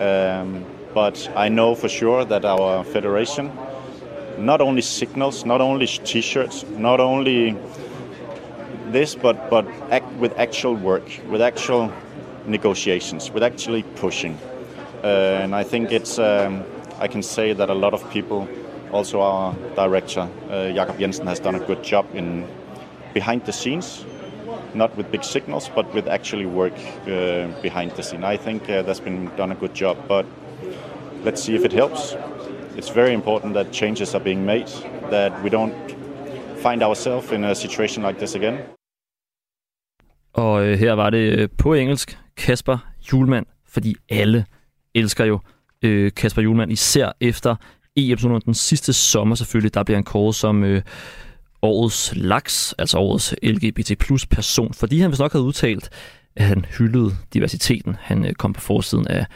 Um, but I know for sure that our federation not only signals, not only t-shirts, not only this, but but act with actual work, with actual negotiations, with actually pushing. Uh, and I think it's, um, I can say that a lot of people, also our director, uh, Jakob Jensen, has done a good job in behind the scenes, not with big signals, but with actually work uh, behind the scene. I think uh, that's been done a good job, but let's see if it helps. It's very important that changes are being made, that we don't find ourselves in a situation like this again. Og øh, her var det øh, på engelsk Kasper Julemand, fordi alle elsker jo øh, Kasper Julemand, især efter em den sidste sommer selvfølgelig, der bliver han kåret som øh, årets laks, altså årets LGBT plus person, fordi han vist nok havde udtalt, at han hyldede diversiteten. Han øh, kom på forsiden af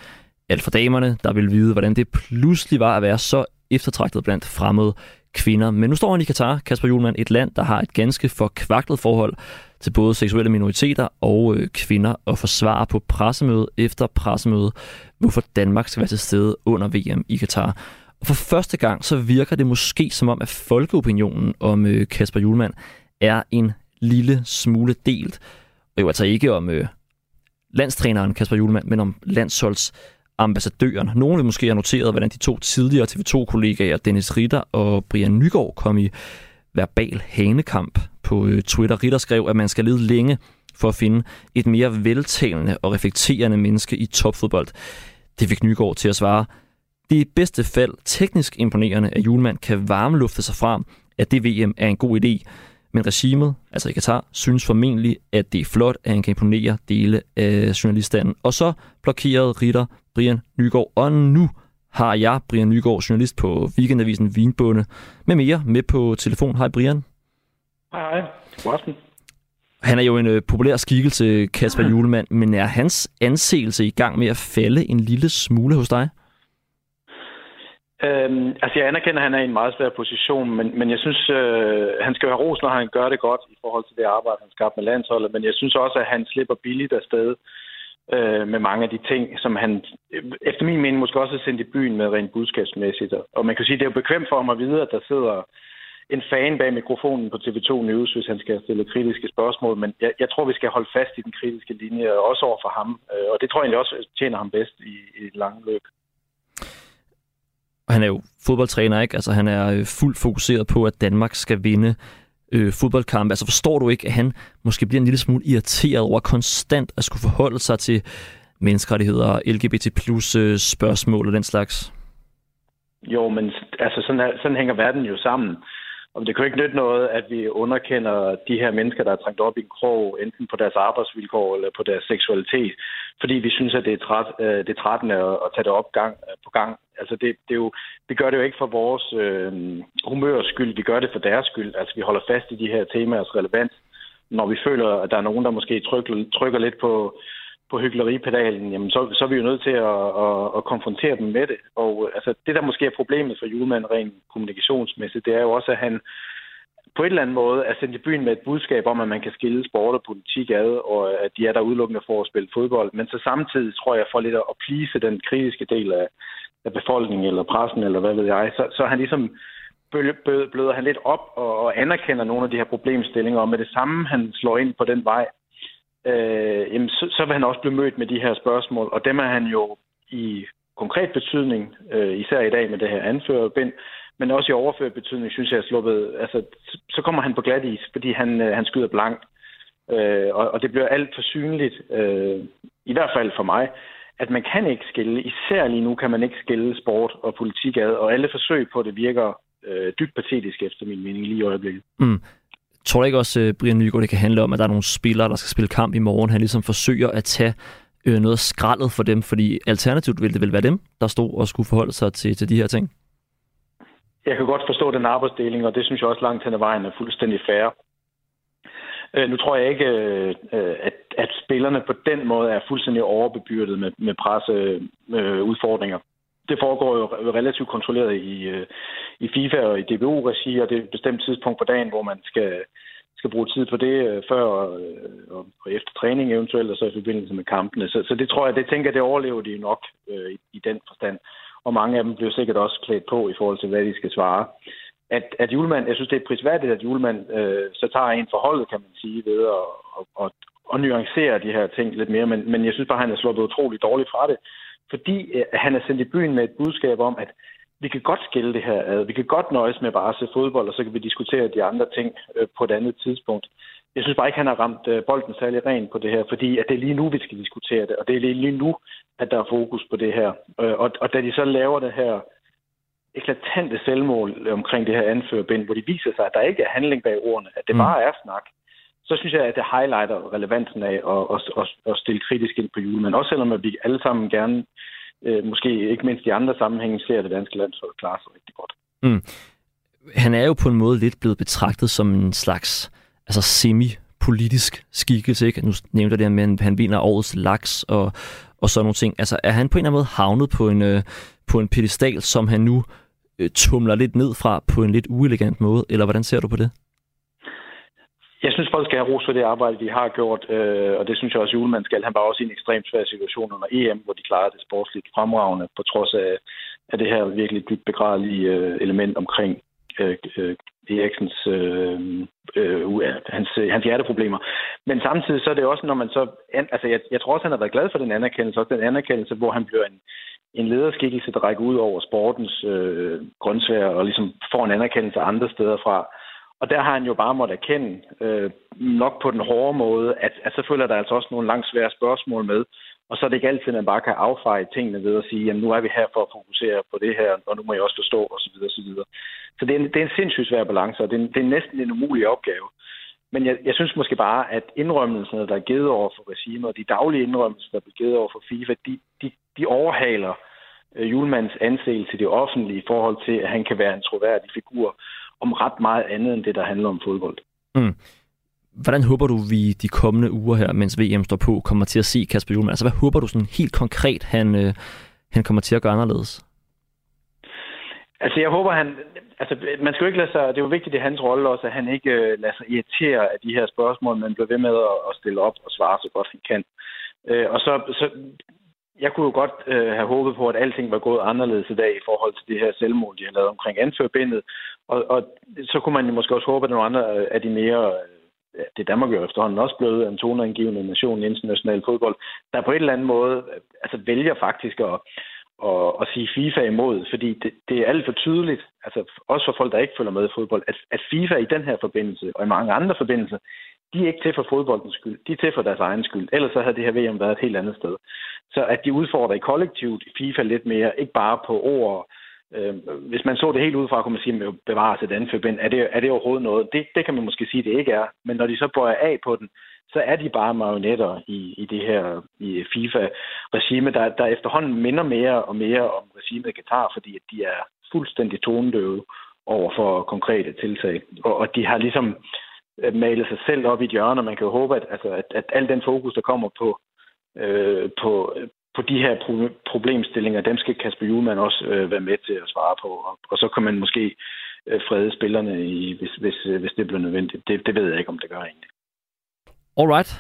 alt for damerne, der ville vide, hvordan det pludselig var at være så eftertragtet blandt fremmede kvinder. Men nu står han i Katar, Kasper Julemand, et land, der har et ganske forkvaklet forhold til både seksuelle minoriteter og øh, kvinder, og forsvarer på pressemøde efter pressemøde, hvorfor Danmark skal være til stede under VM i Katar. Og for første gang, så virker det måske som om, at folkeopinionen om øh, Kasper Julemand er en lille smule delt. Og jo altså ikke om øh, landstræneren Kasper Julemand, men om landsholdsambassadøren. Nogle vil måske have noteret, hvordan de to tidligere TV2-kollegaer, Dennis Ritter og Brian Nygaard, kom i verbal hanekamp på øh, Twitter. Ritter skrev, at man skal lede længe for at finde et mere veltalende og reflekterende menneske i topfodbold. Det fik Nygaard til at svare, det er i bedste fald teknisk imponerende, at Julemand kan varmelufte sig frem, at det VM er en god idé. Men regimet, altså i Katar, synes formentlig, at det er flot, at han kan imponere dele af journaliststanden. Og så blokerede Ritter Brian Nygaard. Og nu har jeg, Brian Nygaard, journalist på Weekendavisen Vinbunde, med mere med på telefon. Hej Brian. Hej, hej. God aften. Han er jo en øh, populær skikkelse, Kasper Julemand, men er hans anseelse i gang med at falde en lille smule hos dig? Øhm, altså, jeg anerkender, at han er i en meget svær position, men, men jeg synes, øh, han skal have ros, når han gør det godt i forhold til det arbejde, han skabt med landsholdet, men jeg synes også, at han slipper billigt afsted øh, med mange af de ting, som han efter min mening måske også har sendt i byen med rent budskabsmæssigt. Og man kan sige, at det er jo bekvemt for ham at vide, at der sidder en fan bag mikrofonen på TV2 News, hvis han skal stille kritiske spørgsmål, men jeg, jeg tror, vi skal holde fast i den kritiske linje, også over for ham. Øh, og det tror jeg egentlig også tjener ham bedst i, i et langt løb. Han er jo fodboldtræner, ikke? Altså, han er øh, fuldt fokuseret på, at Danmark skal vinde øh, fodboldkampe. Altså, forstår du ikke, at han måske bliver en lille smule irriteret over konstant at skulle forholde sig til menneskerettigheder, LGBT plus øh, spørgsmål og den slags? Jo, men altså, sådan, sådan hænger verden jo sammen. Og det kan jo ikke nytte noget, at vi underkender de her mennesker, der er trængt op i en krog, enten på deres arbejdsvilkår eller på deres seksualitet, fordi vi synes, at det er, træt, øh, det er trættende at, at tage det op gang øh, på gang. Altså det, det er jo, vi gør det jo ikke for vores øh, humørs skyld, vi gør det for deres skyld. Altså vi holder fast i de her temaers relevans, når vi føler, at der er nogen, der måske trykker, trykker lidt på, på hyggeleripedalen, jamen så, så er vi jo nødt til at, at, at konfrontere dem med det. Og altså, det, der måske er problemet for julemanden rent kommunikationsmæssigt, det er jo også, at han på en eller anden måde er sendt i byen med et budskab om, at man kan skille sport og politik ad, og at de er der udelukkende for at spille fodbold. Men så samtidig tror jeg for lidt at plise den kritiske del af, af befolkningen eller pressen, eller hvad ved jeg, så, så han ligesom bløder han lidt op og, og anerkender nogle af de her problemstillinger, og med det samme han slår ind på den vej, øh, jamen, så, så vil han også blive mødt med de her spørgsmål, og dem er han jo i konkret betydning, øh, især i dag med det her anførerbind, men også i overført betydning, synes jeg, er sluppet, altså, så kommer han på glat is, fordi han, øh, han skyder blankt. Øh, og, og det bliver alt for synligt, øh, i hvert fald for mig, at man kan ikke skille, især lige nu kan man ikke skille sport og politik ad, og alle forsøg på det virker øh, dybt patetisk efter min mening lige i øjeblikket. Mm. Tror du ikke også, øh, Brian Nygaard, det kan handle om, at der er nogle spillere, der skal spille kamp i morgen, han ligesom forsøger at tage øh, noget skraldet for dem, fordi alternativt ville det vel være dem, der stod og skulle forholde sig til, til de her ting? Jeg kan godt forstå den arbejdsdeling, og det synes jeg også langt hen ad vejen er fuldstændig fair. Øh, nu tror jeg ikke, øh, at, at spillerne på den måde er fuldstændig overbebyrdet med, med presseudfordringer. Det foregår jo relativt kontrolleret i, øh, i FIFA og i DBU-regi, og det er et bestemt tidspunkt på dagen, hvor man skal, skal bruge tid på det øh, før øh, og, og efter træning eventuelt, og så i forbindelse med kampene. Så, så det tror jeg, det tænker det overlever de nok øh, i, i den forstand. Og mange af dem bliver sikkert også klædt på i forhold til, hvad de skal svare. At, at julemand, jeg synes, det er prisværdigt, at julemand øh, så tager en forholdet, kan man sige, ved at, at, at, at nuancere de her ting lidt mere. Men, men jeg synes bare, han er slået utroligt dårligt fra det fordi øh, han er sendt i byen med et budskab om, at vi kan godt skille det her ad. Vi kan godt nøjes med bare at se fodbold, og så kan vi diskutere de andre ting øh, på et andet tidspunkt. Jeg synes bare ikke, han har ramt øh, bolden særlig rent på det her, fordi at det er lige nu, vi skal diskutere det, og det er lige nu, at der er fokus på det her. Og, og da de så laver det her eklatante selvmål omkring det her anførerbind, hvor de viser sig, at der ikke er handling bag ordene, at det mm. bare er snak, så synes jeg, at det highlighter relevansen af at, at, at, at stille kritisk ind på julen. Men også selvom at vi alle sammen gerne, øh, måske ikke mindst i andre sammenhænge, ser det danske landshold klare sig rigtig godt. Mm. Han er jo på en måde lidt blevet betragtet som en slags altså semi-politisk skikkelse. Ikke? Nu nævnte jeg det med, at han vinder årets laks og, og sådan nogle ting. Altså, er han på en eller anden måde havnet på en, øh, på en pedestal, som han nu øh, tumler lidt ned fra på en lidt uelegant måde? Eller hvordan ser du på det? Jeg synes, folk skal have ros for det arbejde, de har gjort, øh, og det synes jeg også, Julemand skal. Han var også i en ekstremt svær situation under EM, hvor de klarede det sportsligt fremragende, på trods af, af det her virkelig dybt begrædelige øh, element omkring øh, øh, Eriksens, øh, øh, hans, øh, hans hjerteproblemer. Men samtidig så er det også, når man så... Altså, jeg, jeg tror også, han har været glad for den anerkendelse, også den anerkendelse, hvor han bliver en, en lederskikkelse, der rækker ud over sportens øh, grundsvær og ligesom får en anerkendelse andre steder fra. Og der har han jo bare måttet erkende, øh, nok på den hårde måde, at, at så følger der altså også nogle langt svære spørgsmål med. Og så er det ikke altid, at man bare kan affeje tingene ved at sige, jamen nu er vi her for at fokusere på det her, og nu må jeg også forstå, osv. Og Så det er, en, det er en sindssygt svær balance, og det er, en, det er næsten en umulig opgave. Men jeg, jeg synes måske bare, at indrømmelserne, der er givet over for regimet, og de daglige indrømmelser, der er givet over for FIFA, de, de, de overhaler øh, anseelse til det offentlige i forhold til, at han kan være en troværdig figur om ret meget andet end det, der handler om fodbold. Mm. Hvordan håber du, vi de kommende uger her, mens VM står på, kommer til at se Kasper Juhlmann? Altså, hvad håber du sådan helt konkret, han, øh, han kommer til at gøre anderledes? Altså, jeg håber, han... Altså, man skal jo ikke lade sig... Det er jo vigtigt i hans rolle også, at han ikke øh, lader sig irritere af de her spørgsmål, men bliver ved med at, at stille op og svare så godt han kan. Øh, og så, så jeg kunne jo godt øh, have håbet på, at alting var gået anderledes i dag i forhold til det her selvmål, de har lavet omkring anførbindet. Og, og så kunne man måske også håbe, at nogle andre øh, af de mere... Øh, det Danmark jo efterhånden også blevet en toneangivende nation i international fodbold, der på en eller anden måde øh, altså vælger faktisk at, at, at sige FIFA imod, fordi det, det er alt for tydeligt, altså også for folk, der ikke følger med i fodbold, at, at FIFA i den her forbindelse og i mange andre forbindelser, de er ikke til for fodboldens skyld, de er til for deres egen skyld. Ellers så havde det her VM været et helt andet sted. Så at de udfordrer i kollektivt FIFA lidt mere, ikke bare på ord Øh, hvis man så det helt udefra, kunne man sige, at bevarer sig den forbind. Er det, er det overhovedet noget? Det, det kan man måske sige, det ikke er. Men når de så bøjer af på den, så er de bare marionetter i, i det her i FIFA-regime, der, der efterhånden minder mere og mere om regimet i Katar, fordi at de er fuldstændig tonedøve over for konkrete tiltag. Og, og de har ligesom øh, malet sig selv op i et hjørne, og man kan jo håbe, at, altså, at, at al den fokus, der kommer på, øh, på, på de her pro- problemstillinger, dem skal Kasper Juhlmann også øh, være med til at svare på. Og, og så kan man måske øh, frede spillerne, i, hvis, hvis, øh, hvis det bliver nødvendigt. Det, det ved jeg ikke, om det gør egentlig. Alright.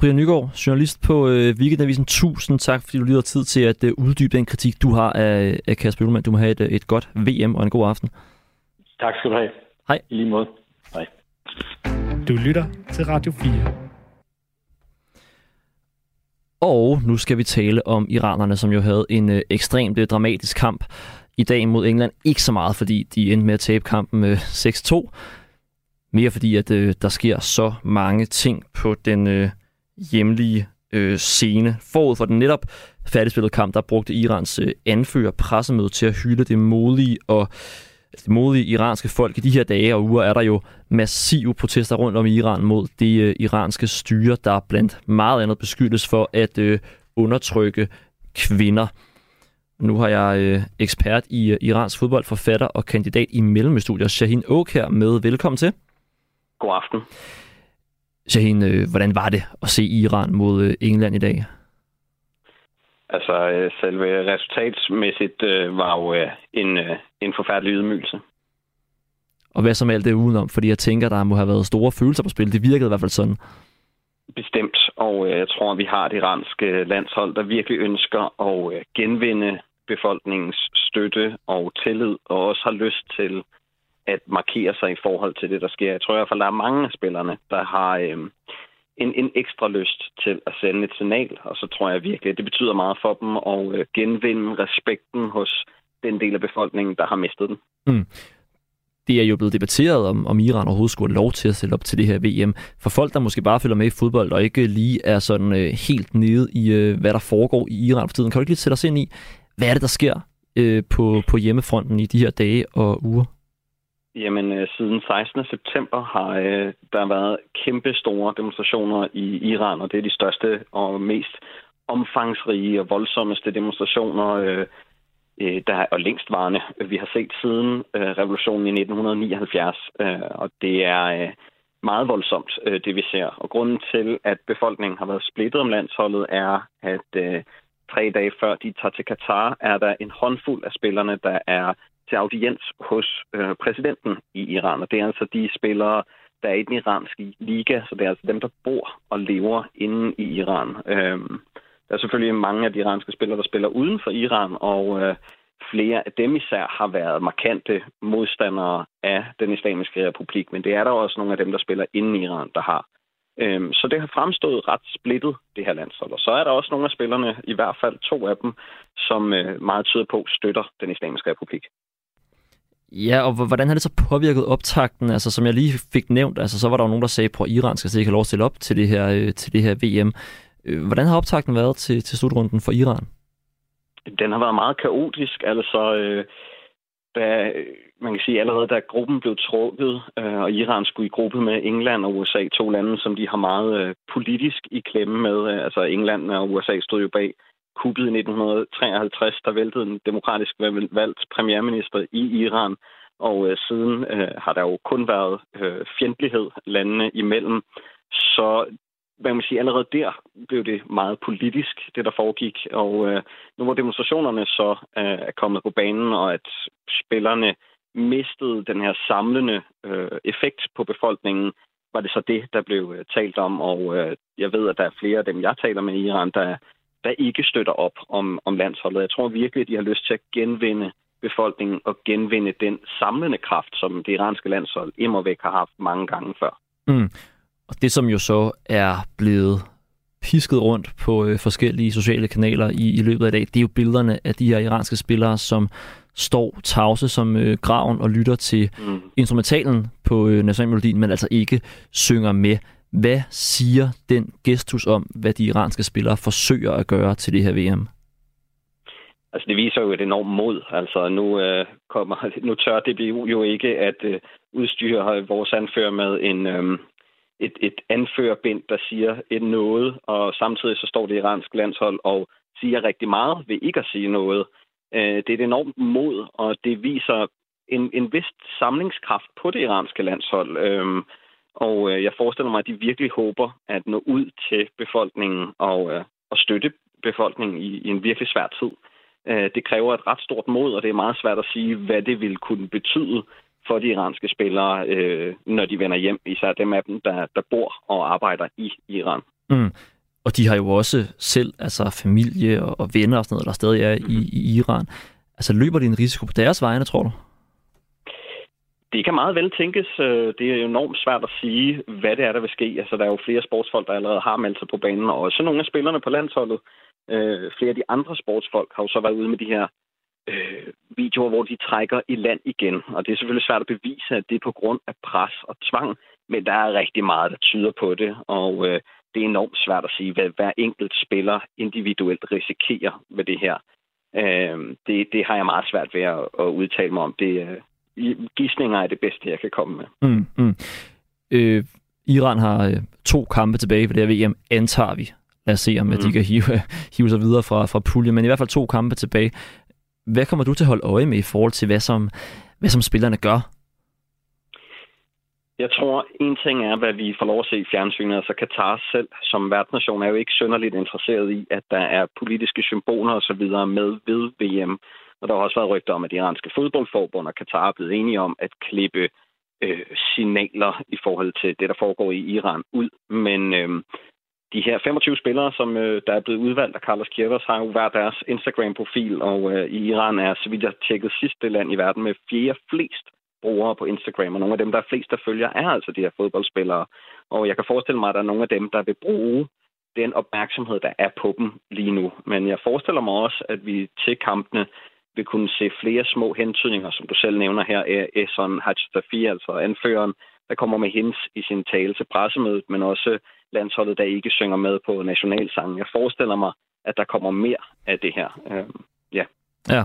Brian Nygaard, journalist på øh, Weekendavisen. Tusind tak, fordi du lige har tid til at øh, uddybe den kritik, du har af, af Kasper Juhlmann. Du må have et, et godt VM og en god aften. Tak skal du have. Hej. I lige måde. Hej. Du lytter til Radio 4. Og nu skal vi tale om iranerne, som jo havde en øh, ekstremt øh, dramatisk kamp i dag mod England. Ikke så meget, fordi de endte med at tabe kampen øh, med 6-2. Mere fordi, at øh, der sker så mange ting på den øh, hjemlige øh, scene. Forud for den netop færdigspillede kamp, der brugte Irans øh, anfører pressemøde til at hylde det modige og det modige iranske folk. I de her dage og uger er der jo massive protester rundt om Iran mod det øh, iranske styre, der blandt meget andet beskyldes for at øh, undertrykke kvinder. Nu har jeg øh, ekspert i øh, Irans fodbold, forfatter og kandidat i mellemstudier, Shahin Oak her med. Velkommen til. God aften. Shahin, øh, hvordan var det at se Iran mod øh, England i dag? Altså, øh, selve resultatsmæssigt øh, var jo øh, en, øh, en forfærdelig ydmygelse. Og hvad som alt det udenom? Fordi jeg tænker, der må have været store følelser på spil. Det virkede i hvert fald sådan. Bestemt, og øh, jeg tror, at vi har det iranske landshold, der virkelig ønsker at øh, genvinde befolkningens støtte og tillid, og også har lyst til at markere sig i forhold til det, der sker. Jeg tror i hvert fald, der er mange af spillerne, der har øh, en, en ekstra lyst til at sende et signal, og så tror jeg virkelig, at det betyder meget for dem at øh, genvinde respekten hos den del af befolkningen, der har mistet den. Mm. Det er jo blevet debatteret, om, om Iran overhovedet skulle have lov til at stille op til det her VM. For folk, der måske bare følger med i fodbold og ikke lige er sådan øh, helt nede i, øh, hvad der foregår i Iran for tiden, kan du ikke lige sætte os ind i, hvad er det, der sker øh, på, på hjemmefronten i de her dage og uger? Jamen, øh, siden 16. september har øh, der været kæmpe store demonstrationer i Iran, og det er de største og mest omfangsrige og voldsommeste demonstrationer, øh, øh, der er længstvarende, vi har set siden øh, revolutionen i 1979. Øh, og det er øh, meget voldsomt, øh, det vi ser. Og grunden til, at befolkningen har været splittet om landsholdet, er, at øh, tre dage før de tager til Katar, er der en håndfuld af spillerne, der er til audiens hos øh, præsidenten i Iran. Og det er altså de spillere, der er i den iranske liga, så det er altså dem, der bor og lever inde i Iran. Øhm, der er selvfølgelig mange af de iranske spillere, der spiller uden for Iran, og øh, flere af dem især har været markante modstandere af den islamiske republik, men det er der også nogle af dem, der spiller inde i Iran, der har. Øhm, så det har fremstået ret splittet, det her landshold. Og så er der også nogle af spillerne, i hvert fald to af dem, som øh, meget tyder på støtter den islamiske republik. Ja, og hvordan har det så påvirket optakten? Altså, som jeg lige fik nævnt, altså, så var der jo nogen, der sagde, at Iran skal ikke have lov at stille op til det her, øh, til det her VM. Øh, hvordan har optakten været til, til slutrunden for Iran? Den har været meget kaotisk. Altså, øh, da, man kan sige, allerede da gruppen blev trukket, øh, og Iran skulle i gruppe med England og USA, to lande, som de har meget øh, politisk i klemme med. Øh, altså, England og USA stod jo bag kuppet i 1953, der væltede en demokratisk valgt premierminister i Iran. Og øh, siden øh, har der jo kun været øh, fjendtlighed landene imellem. Så hvad man sige, allerede der blev det meget politisk, det der foregik. Og øh, nu hvor demonstrationerne så øh, er kommet på banen, og at spillerne mistede den her samlende øh, effekt på befolkningen, var det så det, der blev øh, talt om. Og øh, jeg ved, at der er flere af dem, jeg taler med i Iran, der, der ikke støtter op om, om landsholdet. Jeg tror virkelig, at de har lyst til at genvinde befolkningen og genvinde den samlende kraft, som det iranske landshold immer væk har haft mange gange før. Mm. Og det, som jo så er blevet pisket rundt på øh, forskellige sociale kanaler i, i løbet af dag, det er jo billederne af de her iranske spillere, som står tavse som øh, graven og lytter til mm. instrumentalen på øh, nationalmelodien, men altså ikke synger med. Hvad siger den gestus om, hvad de iranske spillere forsøger at gøre til det her VM? Altså, det viser jo et enormt mod. Altså, nu, øh, kommer, nu tør DBU jo ikke at øh, udstyre vores anfører med en, øh, et, et anførerbind, der siger et noget, og samtidig så står det iransk landshold og siger rigtig meget ved ikke at sige noget. Øh, det er et enormt mod, og det viser en, en vis samlingskraft på det iranske landshold. Øh, og øh, jeg forestiller mig, at de virkelig håber at nå ud til befolkningen og, øh, og støtte befolkningen i, i en virkelig svær tid. Øh, det kræver et ret stort mod, og det er meget svært at sige, hvad det vil kunne betyde for de iranske spillere, øh, når de vender hjem, især dem af dem, der, der bor og arbejder i Iran. Mm. Og de har jo også selv altså familie og, og venner og sådan noget, der stadig er i, i Iran. Altså løber de en risiko på deres vegne, tror du? Det kan meget vel tænkes. Øh, det er jo enormt svært at sige, hvad det er, der vil ske. Altså, der er jo flere sportsfolk, der allerede har meldt sig på banen, og også nogle af spillerne på landsholdet. Øh, flere af de andre sportsfolk har jo så været ude med de her øh, videoer, hvor de trækker i land igen. Og det er selvfølgelig svært at bevise, at det er på grund af pres og tvang, men der er rigtig meget, der tyder på det, og øh, det er enormt svært at sige, hvad hver enkelt spiller individuelt risikerer med det her. Øh, det, det har jeg meget svært ved at, at udtale mig om. Det, øh, gissninger er det bedste, jeg kan komme med. Mm, mm. Øh, Iran har øh, to kampe tilbage på det her VM, antager vi. Lad os se, om mm. de kan hive, hive sig videre fra, fra puljen, men i hvert fald to kampe tilbage. Hvad kommer du til at holde øje med i forhold til, hvad som, hvad som spillerne gør? Jeg tror, en ting er, hvad vi får lov at se i fjernsynet. Altså Katar selv som værtsnation er jo ikke synderligt interesseret i, at der er politiske symboler osv. med ved VM. Og der har også været rygter om, at det iranske fodboldforbund og Katar er blevet enige om at klippe øh, signaler i forhold til det, der foregår i Iran ud. Men øh, de her 25 spillere, som øh, der er blevet udvalgt af Carlos Kiervas, har jo hver deres Instagram-profil, og øh, i Iran er, så vidt jeg tjekket, sidste land i verden med fjerde flest brugere på Instagram, og nogle af dem, der er flest, der følger, er altså de her fodboldspillere. Og jeg kan forestille mig, at der er nogle af dem, der vil bruge den opmærksomhed, der er på dem lige nu. Men jeg forestiller mig også, at vi til kampene vil kunne se flere små hentydninger, som du selv nævner her, af Esson Hajtafi, altså anføreren, der kommer med hints i sin tale til pressemødet, men også landsholdet, der ikke synger med på nationalsangen. Jeg forestiller mig, at der kommer mere af det her. Øh, ja. Ja,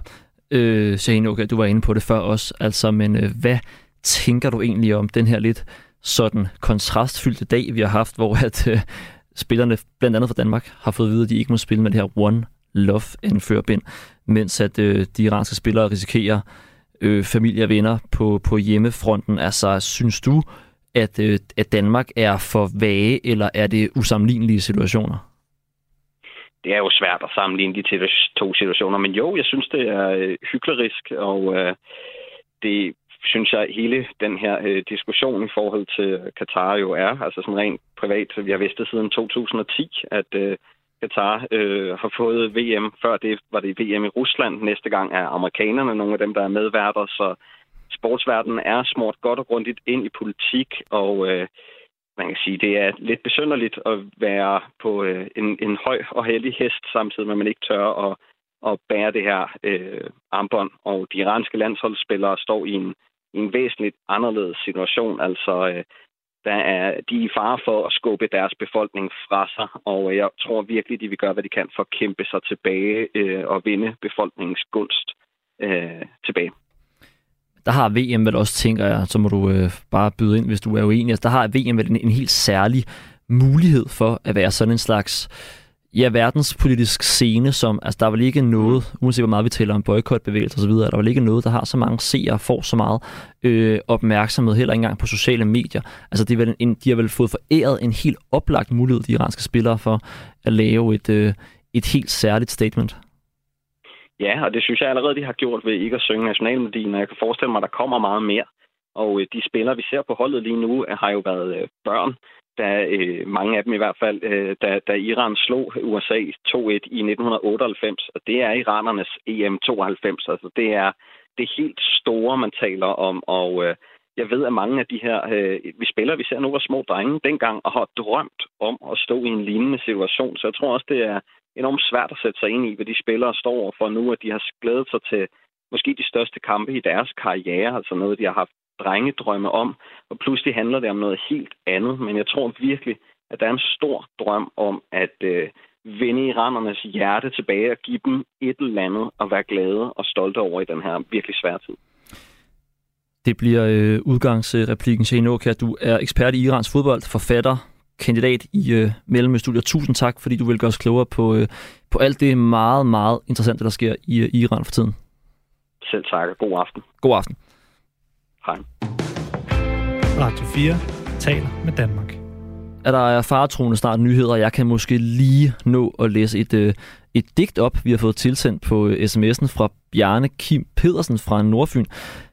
øh, Shane, okay, du var inde på det før også, altså, men øh, hvad tænker du egentlig om den her lidt sådan kontrastfyldte dag, vi har haft, hvor at øh, spillerne, blandt andet fra Danmark, har fået at vide, at de ikke må spille med det her One Love anførbind, mens at øh, de iranske spillere risikerer øh, familie og venner på, på hjemmefronten. Altså, synes du, at, øh, at Danmark er for vage, eller er det usammenlignelige situationer? Det er jo svært at sammenligne de to situationer, men jo, jeg synes, det er øh, hyklerisk, og øh, det synes jeg, hele den her øh, diskussion i forhold til Katar jo er, altså sådan rent privat, vi har vidst det siden 2010, at øh, Katar øh, har fået VM. Før det var det VM i Rusland. Næste gang er amerikanerne nogle af dem, der er medværter, så sportsverdenen er smurt godt og grundigt ind i politik, og øh, man kan sige, det er lidt besynderligt at være på øh, en, en høj og heldig hest, samtidig med at man ikke tør at, at bære det her øh, armbånd. Og de iranske landsholdsspillere står i en, i en væsentligt anderledes situation. Altså, øh, der er, de er i fare for at skubbe deres befolkning fra sig, og jeg tror virkelig, de vil gøre, hvad de kan for at kæmpe sig tilbage øh, og vinde befolkningens gunst øh, tilbage der har VM vel også, tænker jeg, så må du øh, bare byde ind, hvis du er uenig. Altså, der har VM vel en, en helt særlig mulighed for at være sådan en slags ja, verdenspolitisk scene, som, altså der er vel ikke noget, uanset hvor meget vi taler om boykotbevægelser osv., der er vel ikke noget, der har så mange seere, får så meget øh, opmærksomhed, heller ikke engang på sociale medier. Altså det er vel en, de har vel fået foræret en helt oplagt mulighed, de iranske spillere, for at lave et, øh, et helt særligt statement. Ja, og det synes jeg allerede, de har gjort ved ikke at synge nationalmelodien, og jeg kan forestille mig, at der kommer meget mere. Og øh, de spillere, vi ser på holdet lige nu, har jo været øh, børn, da øh, mange af dem i hvert fald, øh, da, da Iran slog USA 2-1 i 1998, og det er iranernes EM 92, altså det er det helt store, man taler om, og øh, jeg ved, at mange af de her, øh, vi spiller, vi ser nu var små drenge dengang, og har drømt om at stå i en lignende situation, så jeg tror også, det er enormt svært at sætte sig ind i, hvad de spillere står for nu, at de har glædet sig til måske de største kampe i deres karriere, altså noget, de har haft drengedrømme om, og pludselig handler det om noget helt andet. Men jeg tror virkelig, at der er en stor drøm om at øh, vende iranernes hjerte tilbage og give dem et eller andet at være glade og stolte over i den her virkelig svære tid. Det bliver øh, udgangsreplikken, Shane Oka. Du er ekspert i Irans fodbold, forfatter, kandidat i øh, Mellemøststudier. Tusind tak, fordi du vil gøre os klogere på, øh, på alt det meget, meget interessante, der sker i, øh, Iran for tiden. Selv tak, god aften. God aften. Hej. Radio 4 taler med Danmark. Er der er faretroende snart nyheder, jeg kan måske lige nå at læse et, øh, et digt op, vi har fået tilsendt på øh, sms'en fra Bjarne Kim Pedersen fra Nordfyn.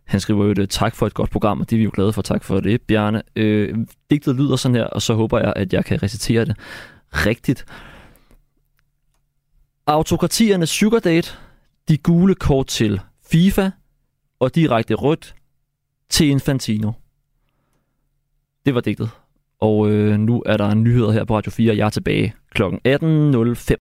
Han skriver jo et tak for et godt program, og det er vi jo glade for. Tak for det, Bjarne. Øh, digtet lyder sådan her, og så håber jeg, at jeg kan recitere det rigtigt. Autokratiernes sugar date, de gule kort til FIFA, og direkte rødt til Infantino. Det var digtet. Og øh, nu er der nyheder her på Radio 4, jeg er tilbage kl. 18.05.